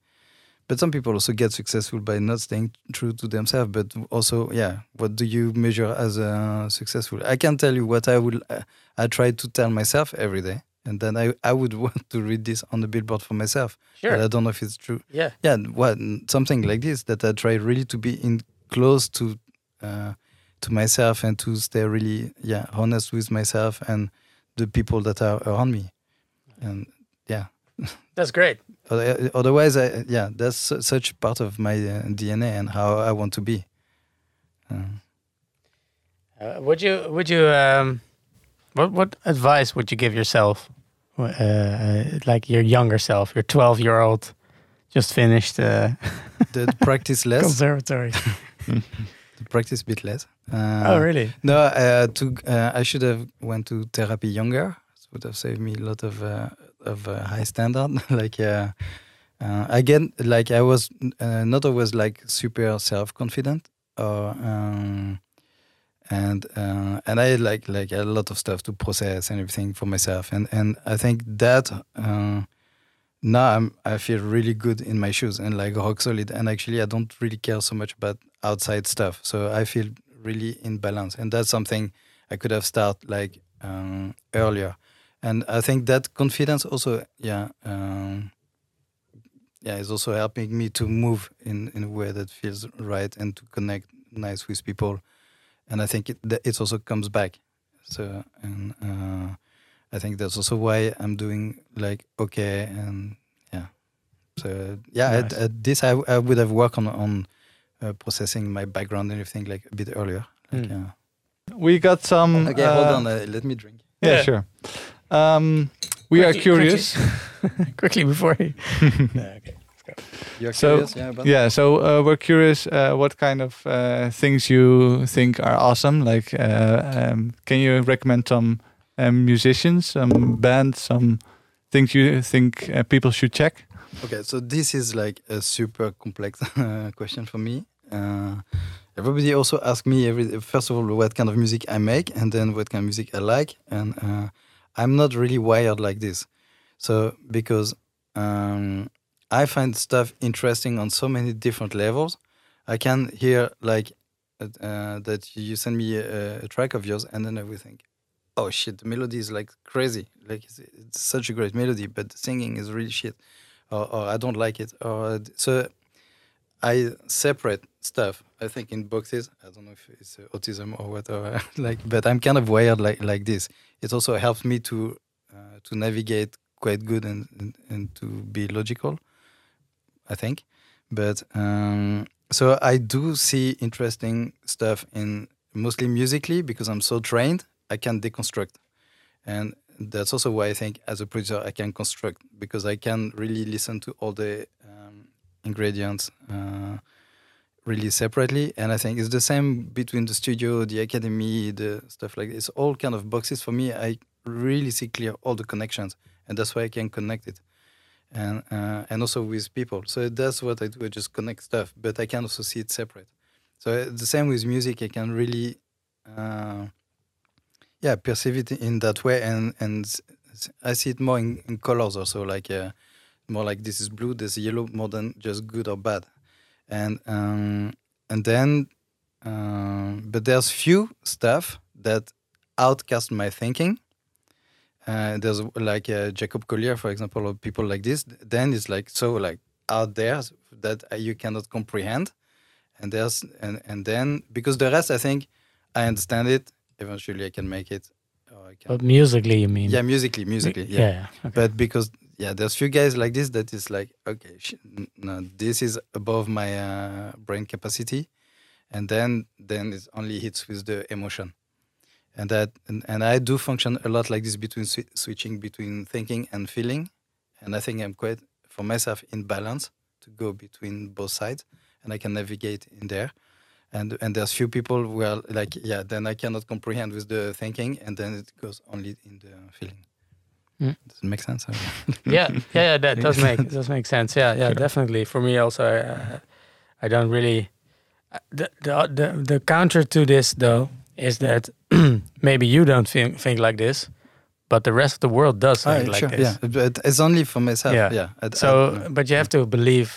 but some people also get successful by not staying true to themselves. But also, yeah, what do you measure as uh, successful? I can tell you what I will. Uh, I try to tell myself every day, and then I I would [laughs] want to read this on the billboard for myself.
sure.
But I don't know if it's true
yeah.
yeah what something like this that i try really to be in close to uh, to myself and to stay really yeah honest with myself and the people that are around me and yeah [laughs]
That's great.
Otherwise i yeah that's such part of my uh, dna and how i want to be um,
Uh, would you would you um, what what advice would you give yourself, uh, uh, like your younger self, your twelve year old, just finished uh,
the practice less [laughs]
conservatory? [laughs] [laughs]
practice a bit less uh,
oh really?
No, uh, to uh, I should have went to therapy younger. It would have saved me a lot of uh, of a high standard. [laughs] like, uh, uh, again, like I was uh, not always like super self confident, or um, and uh, and I like like a lot of stuff to process and everything for myself, and and I think that uh, now I'm I feel really good in my shoes and like rock solid, and actually I don't really care so much about outside stuff, so I feel really in balance, and that's something I could have started like um, earlier, and I think that confidence also, yeah. Um, yeah, is also helping me to move in, in a way that feels right and to connect nice with people and I think it it also comes back. So and uh, I think that's also why I'm doing like okay and yeah. So yeah,
Nice.
this I, I would have worked on on uh, processing my background and everything like a bit earlier. Like,
Hmm.
yeah.
We got some.
Okay, hold
uh,
on. Uh, let me drink.
Yeah,
Yeah.
sure. Um, we are curious. [laughs]
quickly before he. [laughs] yeah, okay.
You're
So,
curious, yeah,
Yeah, so uh, we're curious uh, what kind of uh, things you think are awesome. Like, uh, um, can you recommend some um, musicians, some bands, some things you think uh, people should check?
Okay, so this is like a super complex uh, [laughs] question for me. Uh, everybody also asks me every first of all what kind of music I make, and then what kind of music I like, and uh, I'm not really wired like this. So because um, I find stuff interesting on so many different levels, I can hear like uh, that you send me a, a track of yours, and then I will think, oh shit, the melody is like crazy, like it's, it's such a great melody, but the singing is really shit. Or, or I don't like it. Or so I separate stuff. I think in boxes. I don't know if it's uh, autism or whatever. [laughs] like, but I'm kind of wired like like this. It also helps me to uh, to navigate quite good and, and and to be logical. I think, but um, so I do see interesting stuff in mostly musically because I'm so trained. I can deconstruct, and that's also why I think as a producer I can construct because I can really listen to all the um, ingredients uh, really separately, and I think it's the same between the studio, the academy, the stuff like this. All kind of boxes for me. I really see clear all the connections, and that's why I can connect it, and uh, and also with people. So that's what I do. I just connect stuff, but I can also see it separate. So uh, the same with music. I can really. Uh, yeah perceive it in that way and and i see it more in, in colors also like uh, more like this is blue this is yellow more than just good or bad and um and then um but there's few stuff that outcast my thinking uh, there's like uh, Jacob Collier, for example, or people like this. Then it's like so like out there that you cannot comprehend, and there's and and then because the rest I think I understand it. Eventually, I can make it. Or I can,
But musically, you mean?
yeah, musically, musically, yeah.
Yeah. okay.
But because yeah, there's few guys like this that is like okay, sh- no, this is above my uh, brain capacity, and then then it only hits with the emotion, and that and, and I do function a lot like this between swi- switching between thinking and feeling, and I think I'm quite for myself in balance to go between both sides, and I can navigate in there. And, and there's few people who are like yeah then I cannot comprehend with the thinking and then it goes only in the feeling.
Mm.
Does it make sense? [laughs]
yeah, yeah, yeah, that does make does make sense. Yeah, yeah, definitely. For me also, uh, I don't really. uh, The, the the the counter to this though is that [clears throat] maybe you don't think think like this, but the rest of the world does think like this.
Yeah, but it's only for myself.
Yeah.
Yeah.
So, but you have to believe.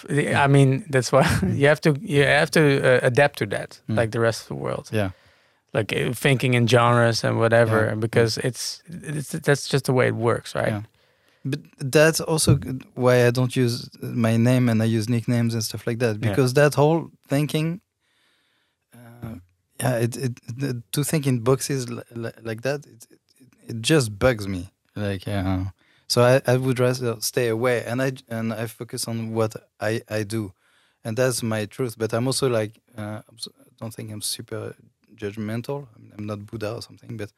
I mean, that's why [laughs] you have to you have to uh, adapt to that,
Mm.
like the rest of the world.
yeah,
Like uh, thinking in genres and whatever,
Yeah.
because it's, it's that's just the way it works, right?
Yeah. but that's also why I don't use my name and I use nicknames and stuff like that
Yeah.
because that whole thinking, uh, yeah, it, it, the- to think in boxes li- li- like that, it, it, it just bugs me. Like, uh, so I, I would rather stay away and I and I focus on what I I do, and that's my truth. But I'm also like, uh, I'm s- I don't think I'm super judgmental. I'm not Buddha or something, but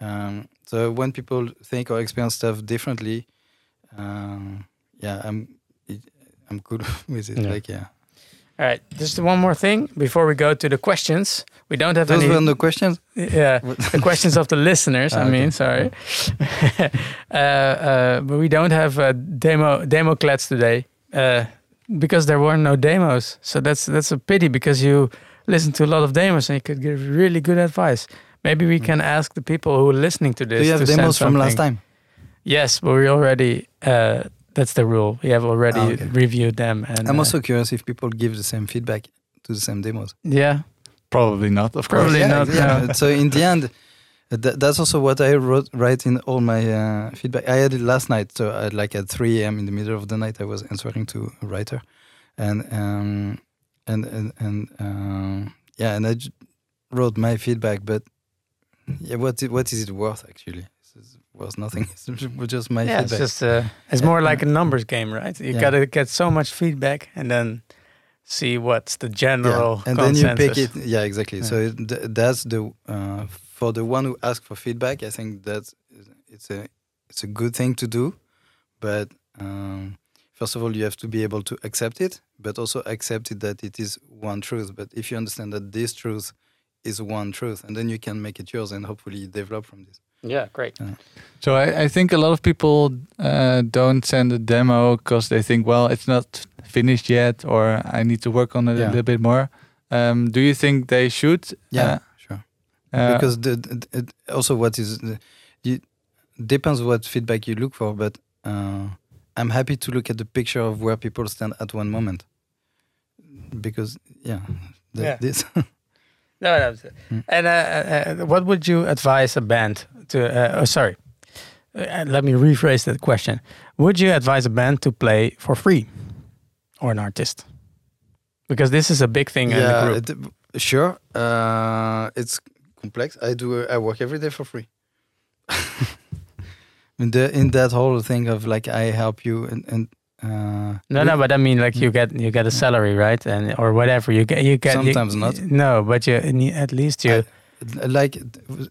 um, so when people think or experience stuff differently, um, yeah, I'm I'm good [laughs] with it.
Yeah.
Like, yeah,
All right, just one more thing before we go to the questions. We don't have
Those
any.
were no questions.
yeah, the questions of the listeners. [laughs]
Ah,
I mean,
okay.
sorry, [laughs] uh, uh, but we don't have uh, demo demo clats today uh, because there were no demos. So that's that's a pity because you listen to a lot of demos and you could give really good advice. Maybe we can ask the people who are listening to this.
Do you have
to
demos from last time?
Yes, but we already. Uh, that's the rule. We have already
Ah, okay.
reviewed them, and
I'm
uh,
also curious if people give the same feedback to the same demos.
yeah.
Probably not, of course.
Probably
Yeah,
not,
yeah.
no.
so in the end, th- that's also what I wrote write in all my uh, feedback. I had it last night, so at like at 3 a.m. in the middle of the night, I was answering to a writer, and um, and and, and um, yeah, and I wrote my feedback, but yeah, what what is it worth actually? It's worth nothing. [laughs] It's just my
yeah, it's just uh, it's more like a numbers game, right? You
Yeah.
gotta get so much feedback and then see what's the general yeah.
and then you pick it yeah exactly
Yeah.
so it, th- that's the uh, for the one who asks for feedback i think that's it's a it's a good thing to do but um, first of all you have to be able to accept it but also accept it that it is one truth but if you understand that this truth is one truth and then you can make it yours and hopefully develop from this
Yeah, great.
So I, I think a lot of people uh, don't send a demo because they think, well, it's not finished yet, or I need to work on it
Yeah.
a little bit more. Um, do you think they should?
yeah sure
Uh, uh,
because the, the, it also what is the, you depends what feedback you look for but uh, i'm happy to look at the picture of where people stand at one moment because yeah, the,
Yeah.
this [laughs]
No, it.
Hmm.
And uh, uh, uh, what would you advise a band to? Uh, oh, sorry. Uh, let me rephrase that question. Would you advise a band to play for free, or an artist? Because this is a big thing in the
yeah
group.
it- sure uh, it's complex i do i work every day for free [laughs] in, the, in that whole thing of like i help you and, and uh,
No, no, but I mean, like you get you get a salary, right, and or whatever you get. You get you-
Sometimes not.
No, but you at least you.
I- like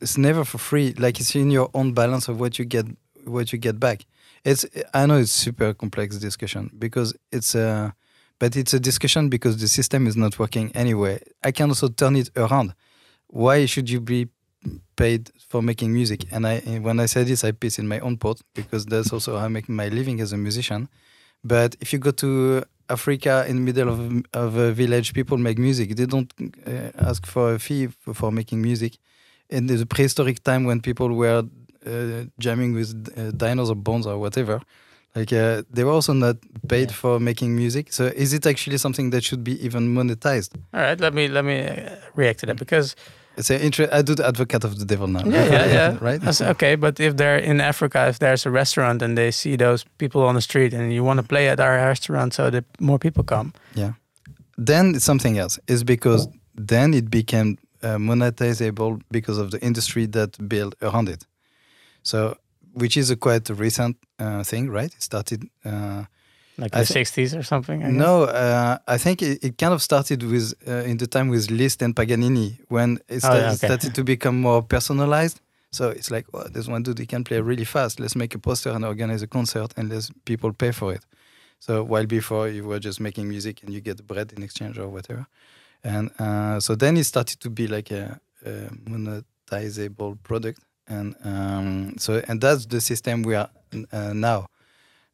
it's never for free like it's in your own balance of what you get what you get back it's i know it's super complex discussion because it's a but it's a discussion because the system is not working anyway i can also turn it around why should you be paid for making music and i when i say this i piss in my own pot because that's also how i make my living as a musician but if you go to Africa in the middle of, of a village, people make music. They don't uh, ask for a fee for, for making music. In the prehistoric time when people were uh, jamming with uh, dinosaur bones or whatever, like uh, they were also not paid
Yeah.
for making music. So is it actually something that should be even monetized?
All right, let me let me uh, react to that because
It's a inter- I do the advocate of the devil now.
yeah, yeah, yeah, [laughs]
right.
That's okay, but if they're in Africa, if there's a restaurant and they see those people on the street, and you want to play at our restaurant so that more people come, Yeah.
then it's something else. It's because then it became uh, monetizable because of the industry that built around it. So, which is a quite recent uh, thing, right? It started. Uh,
like the
thi-
'60s or something. I
no, uh, I think it, it kind of started with uh, in the time with Liszt and Paganini when it,
Oh, yeah, okay.
started to become more personalized. So it's like, well, there's one dude he can play really fast. Let's make a poster and organize a concert and let people pay for it. So while before you were just making music and you get bread in exchange or whatever, and uh, so then it started to be like a, a monetizable product, and um, so and that's the system we are uh, now.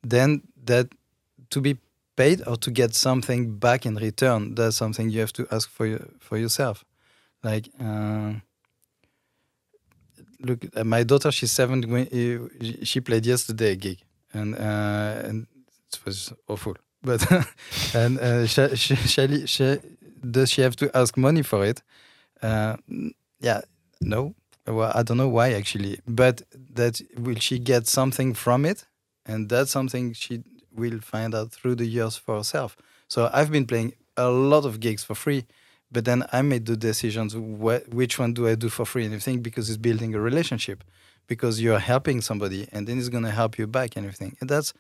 Then that to be paid or to get something back in return, that's something you have to ask for for yourself. Like, uh, look, uh, my daughter, she's seven. uh, She played yesterday a gig, and uh, and it was awful. [laughs] But [laughs] and uh, does she have to ask money for it? Uh, yeah, no. Well, I don't know why actually, but that will she get something from it, and that's something she will find out through the years for herself. So I've been playing a lot of gigs for free, but then I made the decisions wh- which one do I do for free and everything because it's building a relationship, because you're helping somebody and then it's gonna help you back and everything. And that's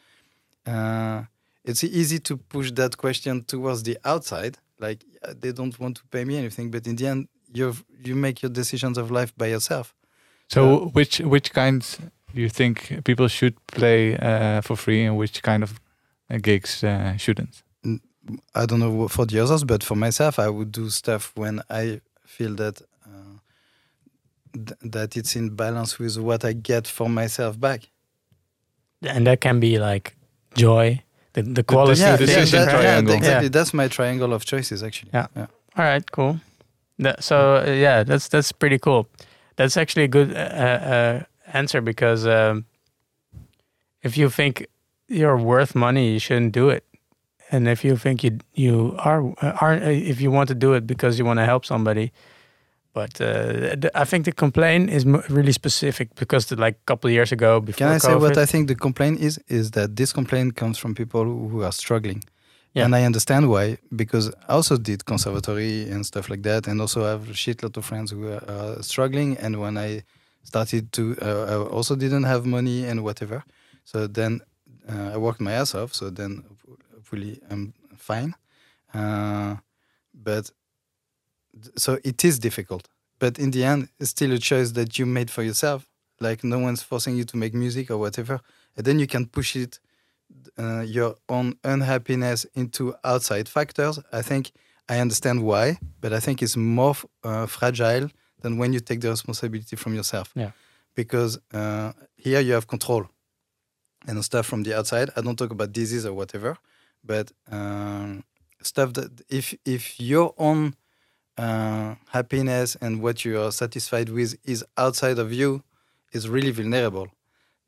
uh, it's easy to push that question towards the outside, like uh, they don't want to pay me anything, but in the end you you make your decisions of life by yourself.
So which which kinds do you think people should play uh, for free, and which kind of uh, gigs uh, shouldn't?
I don't know for the others, but for myself, I would do stuff when I feel that uh, th- that it's in balance with what I get for myself back.
And that can be like joy, the, the quality.
yeah,
of things,
decision
that-
right?
triangle.
exactly.
Yeah.
That's my triangle of choices, actually.
Yeah. All right, cool. That, so uh, yeah, that's that's pretty cool. That's actually a good uh, uh, answer because um, if you think you're worth money, you shouldn't do it. And if you think you you are are if you want to do it because you want to help somebody, but uh, I think the complaint is really specific because the, like a couple of years ago before
Can I say what I think the complaint is? Is that this complaint comes from people who are struggling.
Yeah.
And I understand why, because I also did conservatory and stuff like that, and also have a shitload of friends who are uh, struggling. And when I started to, uh, I also didn't have money and whatever. So then I worked my ass off. So then hopefully I'm fine. Uh, but so it is difficult. But in the end, it's still a choice that you made for yourself. Like no one's forcing you to make music or whatever. And then you can push it, uh, your own unhappiness into outside factors. I think I understand why, but I think it's more uh, fragile than when you take the responsibility from yourself.
Yeah.
Because uh, here you have control and stuff from the outside. I don't talk about disease or whatever, but um, stuff that if if your own uh, happiness and what you are satisfied with is outside of you, is really vulnerable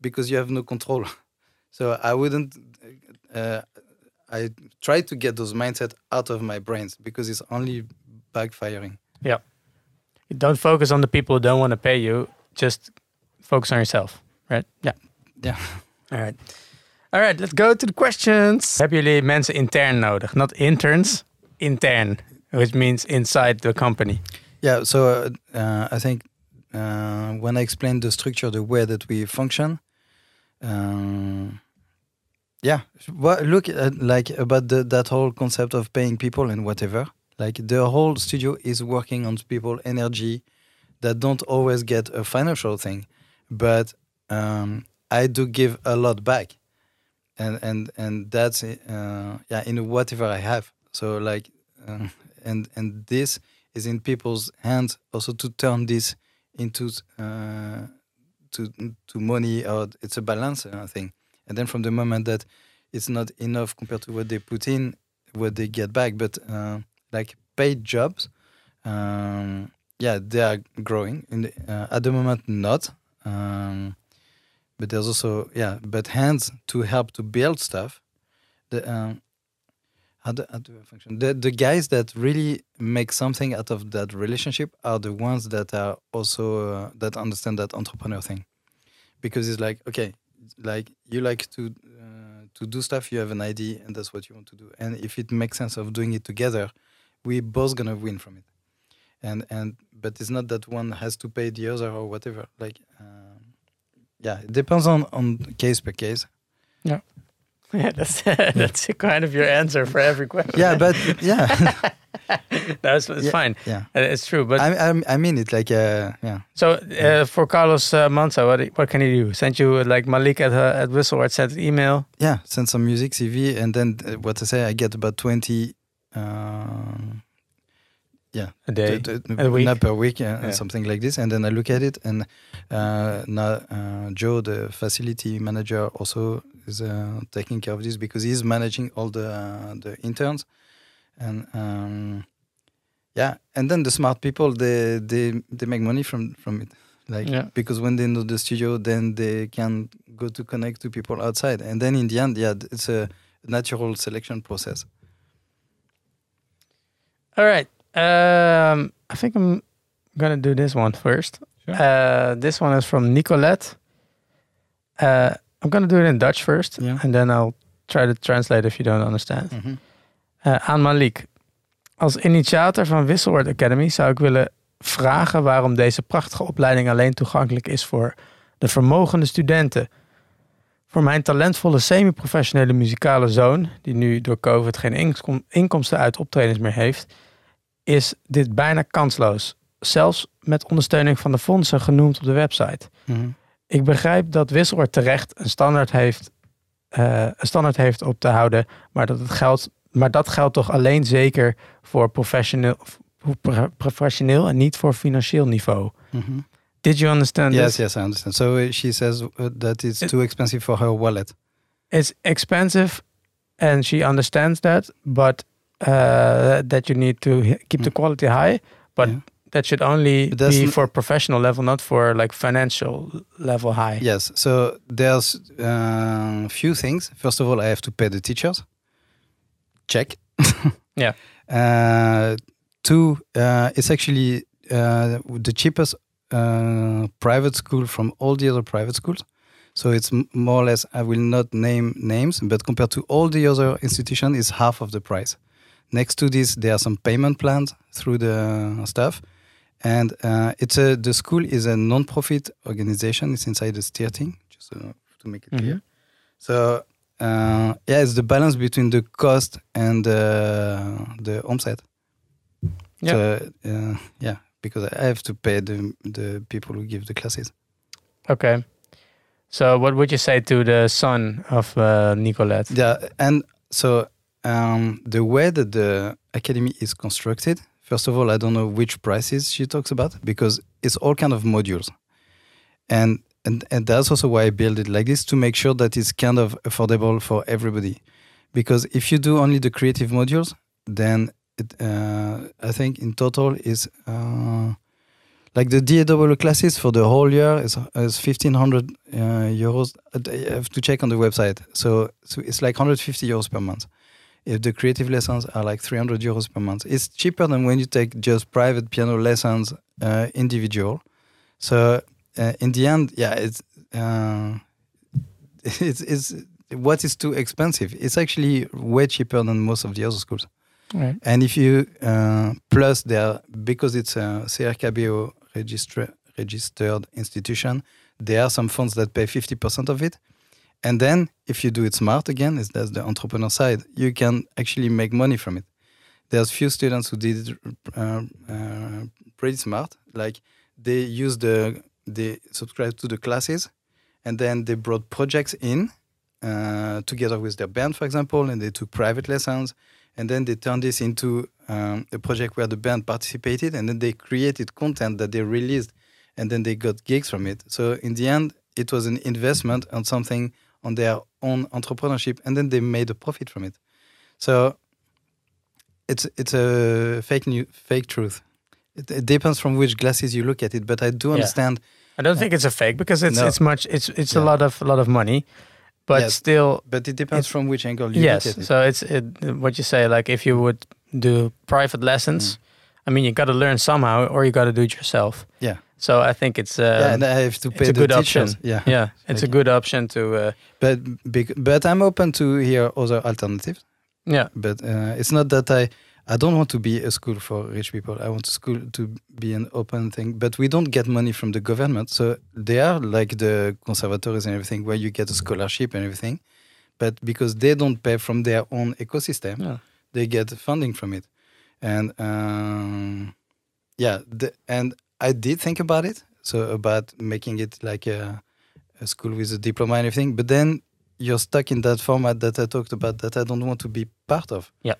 because you have no control. [laughs] So I wouldn't. Uh, I try to get those mindset out of my brains because it's only backfiring. Yeah.
Don't focus on the people who don't want to pay you. Just focus on yourself, right? Yeah.
Yeah. [laughs]
All right. All right, let's go to the questions. Hebben jullie mensen intern nodig? Not interns, intern, which means inside the company.
Yeah. So uh, uh, I think uh, when I explained the structure, the way that we function, um, yeah. Well, look at like about the, that whole concept of paying people and whatever. Like the whole studio is working on people energy that don't always get a financial thing, but um, I do give a lot back, and and and that's uh, yeah in whatever I have. So like, um, and and this is in people's hands also to turn this into uh, to to money or it's a balance uh, thing. And then from the moment that it's not enough compared to what they put in, what they get back, but uh, like paid jobs, um, yeah, they are growing. In the, uh, at the moment, not. Um, but there's also yeah, but hands to help to build stuff. The um, how do, how do I function? The the guys that really make something out of that relationship are the ones that are also uh, that understand that entrepreneur thing, because it's like okay, like you like to uh, to do stuff, you have an idea, and that's what you want to do. And if it makes sense of doing it together, we both gonna win from it. And and but it's not that one has to pay the other or whatever. Like um, yeah, it depends on on case by case.
Yeah, [laughs] Yeah, that's [laughs] that's kind of your answer for every question.
Yeah, but yeah, [laughs]
that's it's
Yeah.
fine.
yeah.
Uh, It's true, but
I, I I mean it like uh yeah.
so uh, for Carlos uh, Manso, what what can he do? Send you uh, like Malik at uh, at Wisseloord sent an email.
yeah, send some music CV, and then uh, what I say, I get about twenty. Um, yeah,
A day.
t- t-
a week?
not per week, yeah,
Yeah.
something like this, and then I look at it, and uh, now uh, Joe, the facility manager, also is uh, taking care of this because he's managing all the uh, the interns, and um, yeah, and then the smart people, they they they make money from from it. Like
Yeah.
because when they know the studio, then they can go to connect to people outside, and then in the end, yeah, it's a natural selection process.
All right. Um, I think I'm gonna do this one first.
Sure.
Uh, this one is from Nicolette. Uh, I'm gonna do it in Dutch first,
Yeah.
and then I'll try to translate if you don't understand.
Mhm.
Uh, aan Malik. Als initiator van Wisselwoord Academy zou ik willen vragen waarom deze prachtige opleiding alleen toegankelijk is voor de vermogende studenten. Voor mijn talentvolle semi-professionele muzikale zoon, die nu door COVID geen inkom- inkomsten uit optredens meer heeft, is dit bijna kansloos. Zelfs met ondersteuning van de fondsen genoemd op de website.
Mhm.
Ik begrijp dat Wisselwoord terecht een standaard heeft, eh, een standaard heeft op te houden, maar dat het geld maar dat geldt toch alleen zeker voor professioneel, professioneel en niet voor financieel niveau.
Mhm.
Did you understand
Yes,
this?
yes, I understand. So uh, she says uh, that it's
It-
too expensive for her wallet.
It's expensive and she understands that, but uh, that you need to keep the
Mm.
quality high. But
Yeah.
that should only be for professional level, not for like financial level high.
Yes. So there's a few things. First of all, I have to pay the teachers. Check. [laughs]
Yeah.
Uh, two, uh, it's actually uh, the cheapest uh, private school from all the other private schools. So it's more or less. I will not name names, but compared to all the other institutions, it's half of the price. Next to this, there are some payment plans through the stuff, and uh, it's a the school is a non-profit organization. It's inside the steering, just uh, to make it clear.
Mhm.
So uh, yeah, it's the balance between the cost and uh, the omset.
Yeah.
So, uh, yeah, because I have to pay the the people who give the classes.
Okay. So what would you say to the son of uh, Nicolette?
Yeah, and so um, the way that the academy is constructed, first of all, I don't know which prices she talks about because it's all kind of modules, and and and that's also why I build it like this to make sure that it's kind of affordable for everybody. Because if you do only the creative modules, then it, uh, I think in total is uh, like the DAW classes for the whole year is is fifteen hundred uh, euros. I have to check on the website. So so it's like hundred fifty euros per month. If the creative lessons are like three hundred euros per month, it's cheaper than when you take just private piano lessons uh, individual. So uh, in the end, yeah, it's uh, [laughs] it's it's what is too expensive. It's actually way cheaper than most of the other schools.
Right.
And if you uh, plus there because it's a CRKBO registra- registered institution, there are some funds that pay fifty percent of it. And then if you do it smart again, is that's the entrepreneur side, you can actually make money from it. There's few students who did it uh, uh, pretty smart. Like they use the they subscribe to the classes, and then they brought projects in uh, together with their band, for example, and they took private lessons, and then they turned this into um, a project where the band participated, and then they created content that they released, and then they got gigs from it. So in the end, it was an investment on something on their own entrepreneurship, and then they made a profit from it. So it's it's a fake new fake truth. It, it depends from which glasses you look at it, but I do
Yeah.
understand.
I don't think it's a fake because it's
No.
it's much it's it's a lot of a lot of money, but
Yes.
still
But it depends from which angle you
yes.
look at it.
So it's it, what you say like if you would do private lessons, I mean you got to learn somehow or you got to do it yourself.
Mm. Yeah.
So I think it's uh,
yeah, and I have to
it's
pay
a
the
good
teachers.
option.
Yeah,
yeah, it's a good option to uh,
but but I'm open to hear other alternatives.
yeah
But uh, it's not that I I don't want to be a school for rich people. I want school to be an open thing. But we don't get money from the government, so they are like the conservatories and everything, where you get a scholarship and everything. But because they don't pay from their own ecosystem,
Yeah.
they get funding from it. And um, yeah, the, and I did think about it. So about making it like a, a school with a diploma and everything. But then you're stuck in that format that I talked about that I don't want to be part of.
Yeah.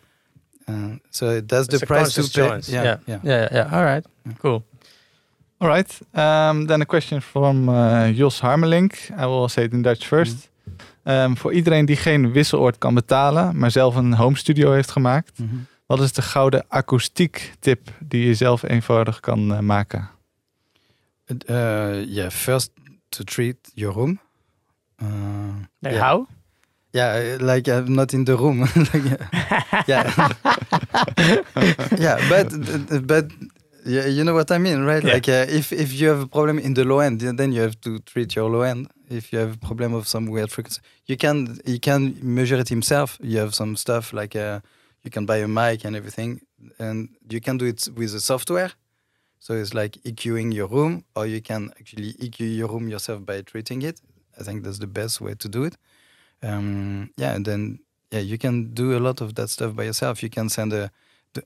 Uh, so that's
It's
the
a
price to pay. Yeah,
Yeah.
yeah.
yeah yeah. All right,
Yeah.
cool.
All right. Um, then a question from uh, Jos Harmelink. I will say it in Dutch first. Um, voor iedereen die geen wisseloord kan betalen, maar zelf een home studio heeft gemaakt.
Mhm.
Wat is de gouden akoestiek tip die je zelf eenvoudig kan eh, maken?
Uh, yeah, first to treat your room. Uh,
Like
yeah.
How?
Yeah, like I'm not in the room. [laughs] Like, yeah, yeah, [laughs] but but yeah, you know what I mean, right?
Yeah.
Like uh, if if you have a problem in the low end, then you have to treat your low end. If you have a problem of some weird frequency, you can you can measure it himself. You have some stuff like uh, you can buy a mic and everything, and you can do it with the software. So it's like EQing your room, or you can actually EQ your room yourself by treating it. I think that's the best way to do it. Um, yeah, and then yeah, you can do a lot of that stuff by yourself. You can send a,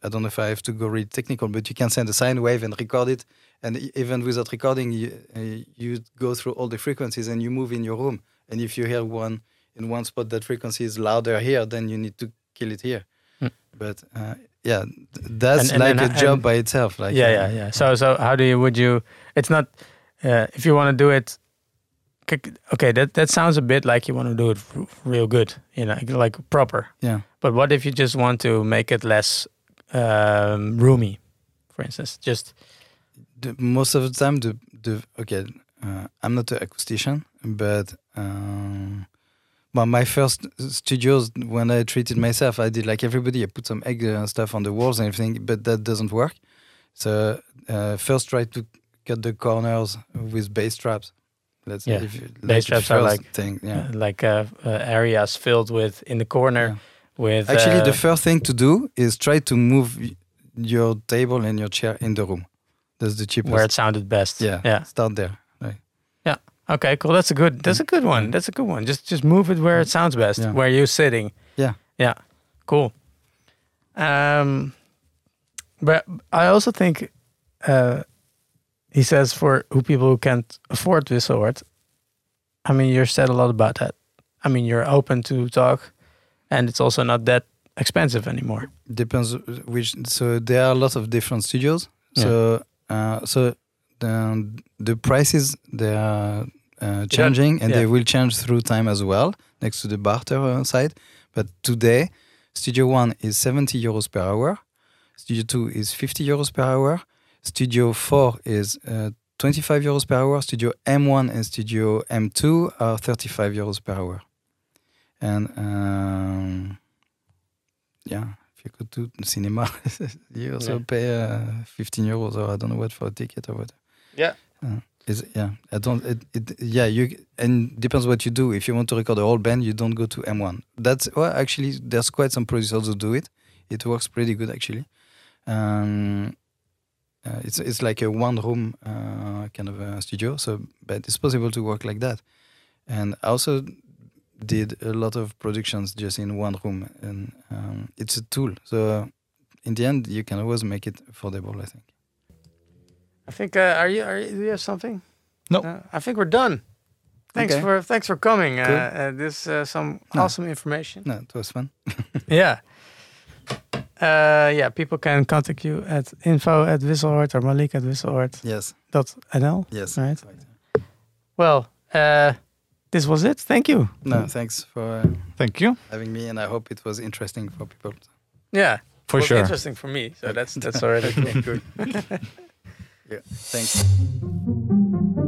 I don't know if I have to go read technical, but you can send a sine wave and record it. And even without recording, you, uh, you go through all the frequencies and you move in your room. And if you hear one in one spot that frequency is louder here, then you need to kill it here. But uh, yeah, that's
And- and
like
then-
a job by itself. Like
yeah,
uh,
yeah, yeah. So, so how do you? Would you? It's not. Uh, if you want to do it. Okay, that that sounds a bit like you want to do it r- real good, you know, like proper.
yeah.
But what if you just want to make it less um, roomy, for instance? Just
the, most of the time the the okay uh, i'm not an acoustician but um well my first studios when i treated myself i did like everybody i put some egg uh, stuff on the walls and everything but that doesn't work. So uh, first try to cut the corners with bass traps. Let's
Yeah.
if
Bass
like
traps are like-
thing yeah.
uh, like uh, uh, areas filled with in the corner
Yeah.
with
actually
uh,
the first thing to do is try to move your table and your chair in the room. That's the cheapest.
Where it sounded best.
yeah.
Yeah.
start there
Okay, cool. That's a good. That's a good one. That's a good one. Just just move it where it sounds best.
Yeah.
Where you're sitting.
Yeah.
Yeah. Cool. Um, but I also think, uh, he says for who people who can't afford this sort. I mean, you're said a lot about that. I mean, you're open to talk, and it's also not that expensive anymore.
depends which so there are a lot of different studios so uh, so the, the prices they are uh, changing and
yeah.
they will change through time as well next to the barter uh, side but today studio 1 is 70 euros per hour studio 2 is 50 euros per hour studio 4 is uh, 25 euros per hour studio m1 and studio m2 are 35 euros per hour and um, yeah, if you go to cinema, [laughs] you also
Yeah.
pay uh, 15 euros or I don't know what for a ticket or what.
Yeah.
Uh, is yeah, I don't. It, it yeah, you and depends what you do. If you want to record a whole band, you don't go to M1. That's well, actually, there's quite some producers who do it. It works pretty good actually. Um, uh, it's it's like a one room uh, kind of a studio. So, but it's possible to work like that. And I also did a lot of productions just in one room, and um, it's a tool. So, in the end, you can always make it affordable. I think.
I think. Uh, are you? Are you? Do you have something?
No.
Uh, I think we're done. Thanks
Okay.
for thanks for coming. Uh,
Cool.
uh, this uh, some
No.
awesome information.
No, it was fun. [laughs]
yeah. Uh, yeah, people can contact you at info at wisseloord or malik at wisseloord.nl.
Yes. Dot NL. Yes.
Right. Well, uh, this was it. Thank you.
No, thanks for
Thank you.
having me, and I hope it was interesting for people.
Yeah.
For sure.
interesting for me. So that's that's already [laughs] good. [laughs]
Yeah. Thanks.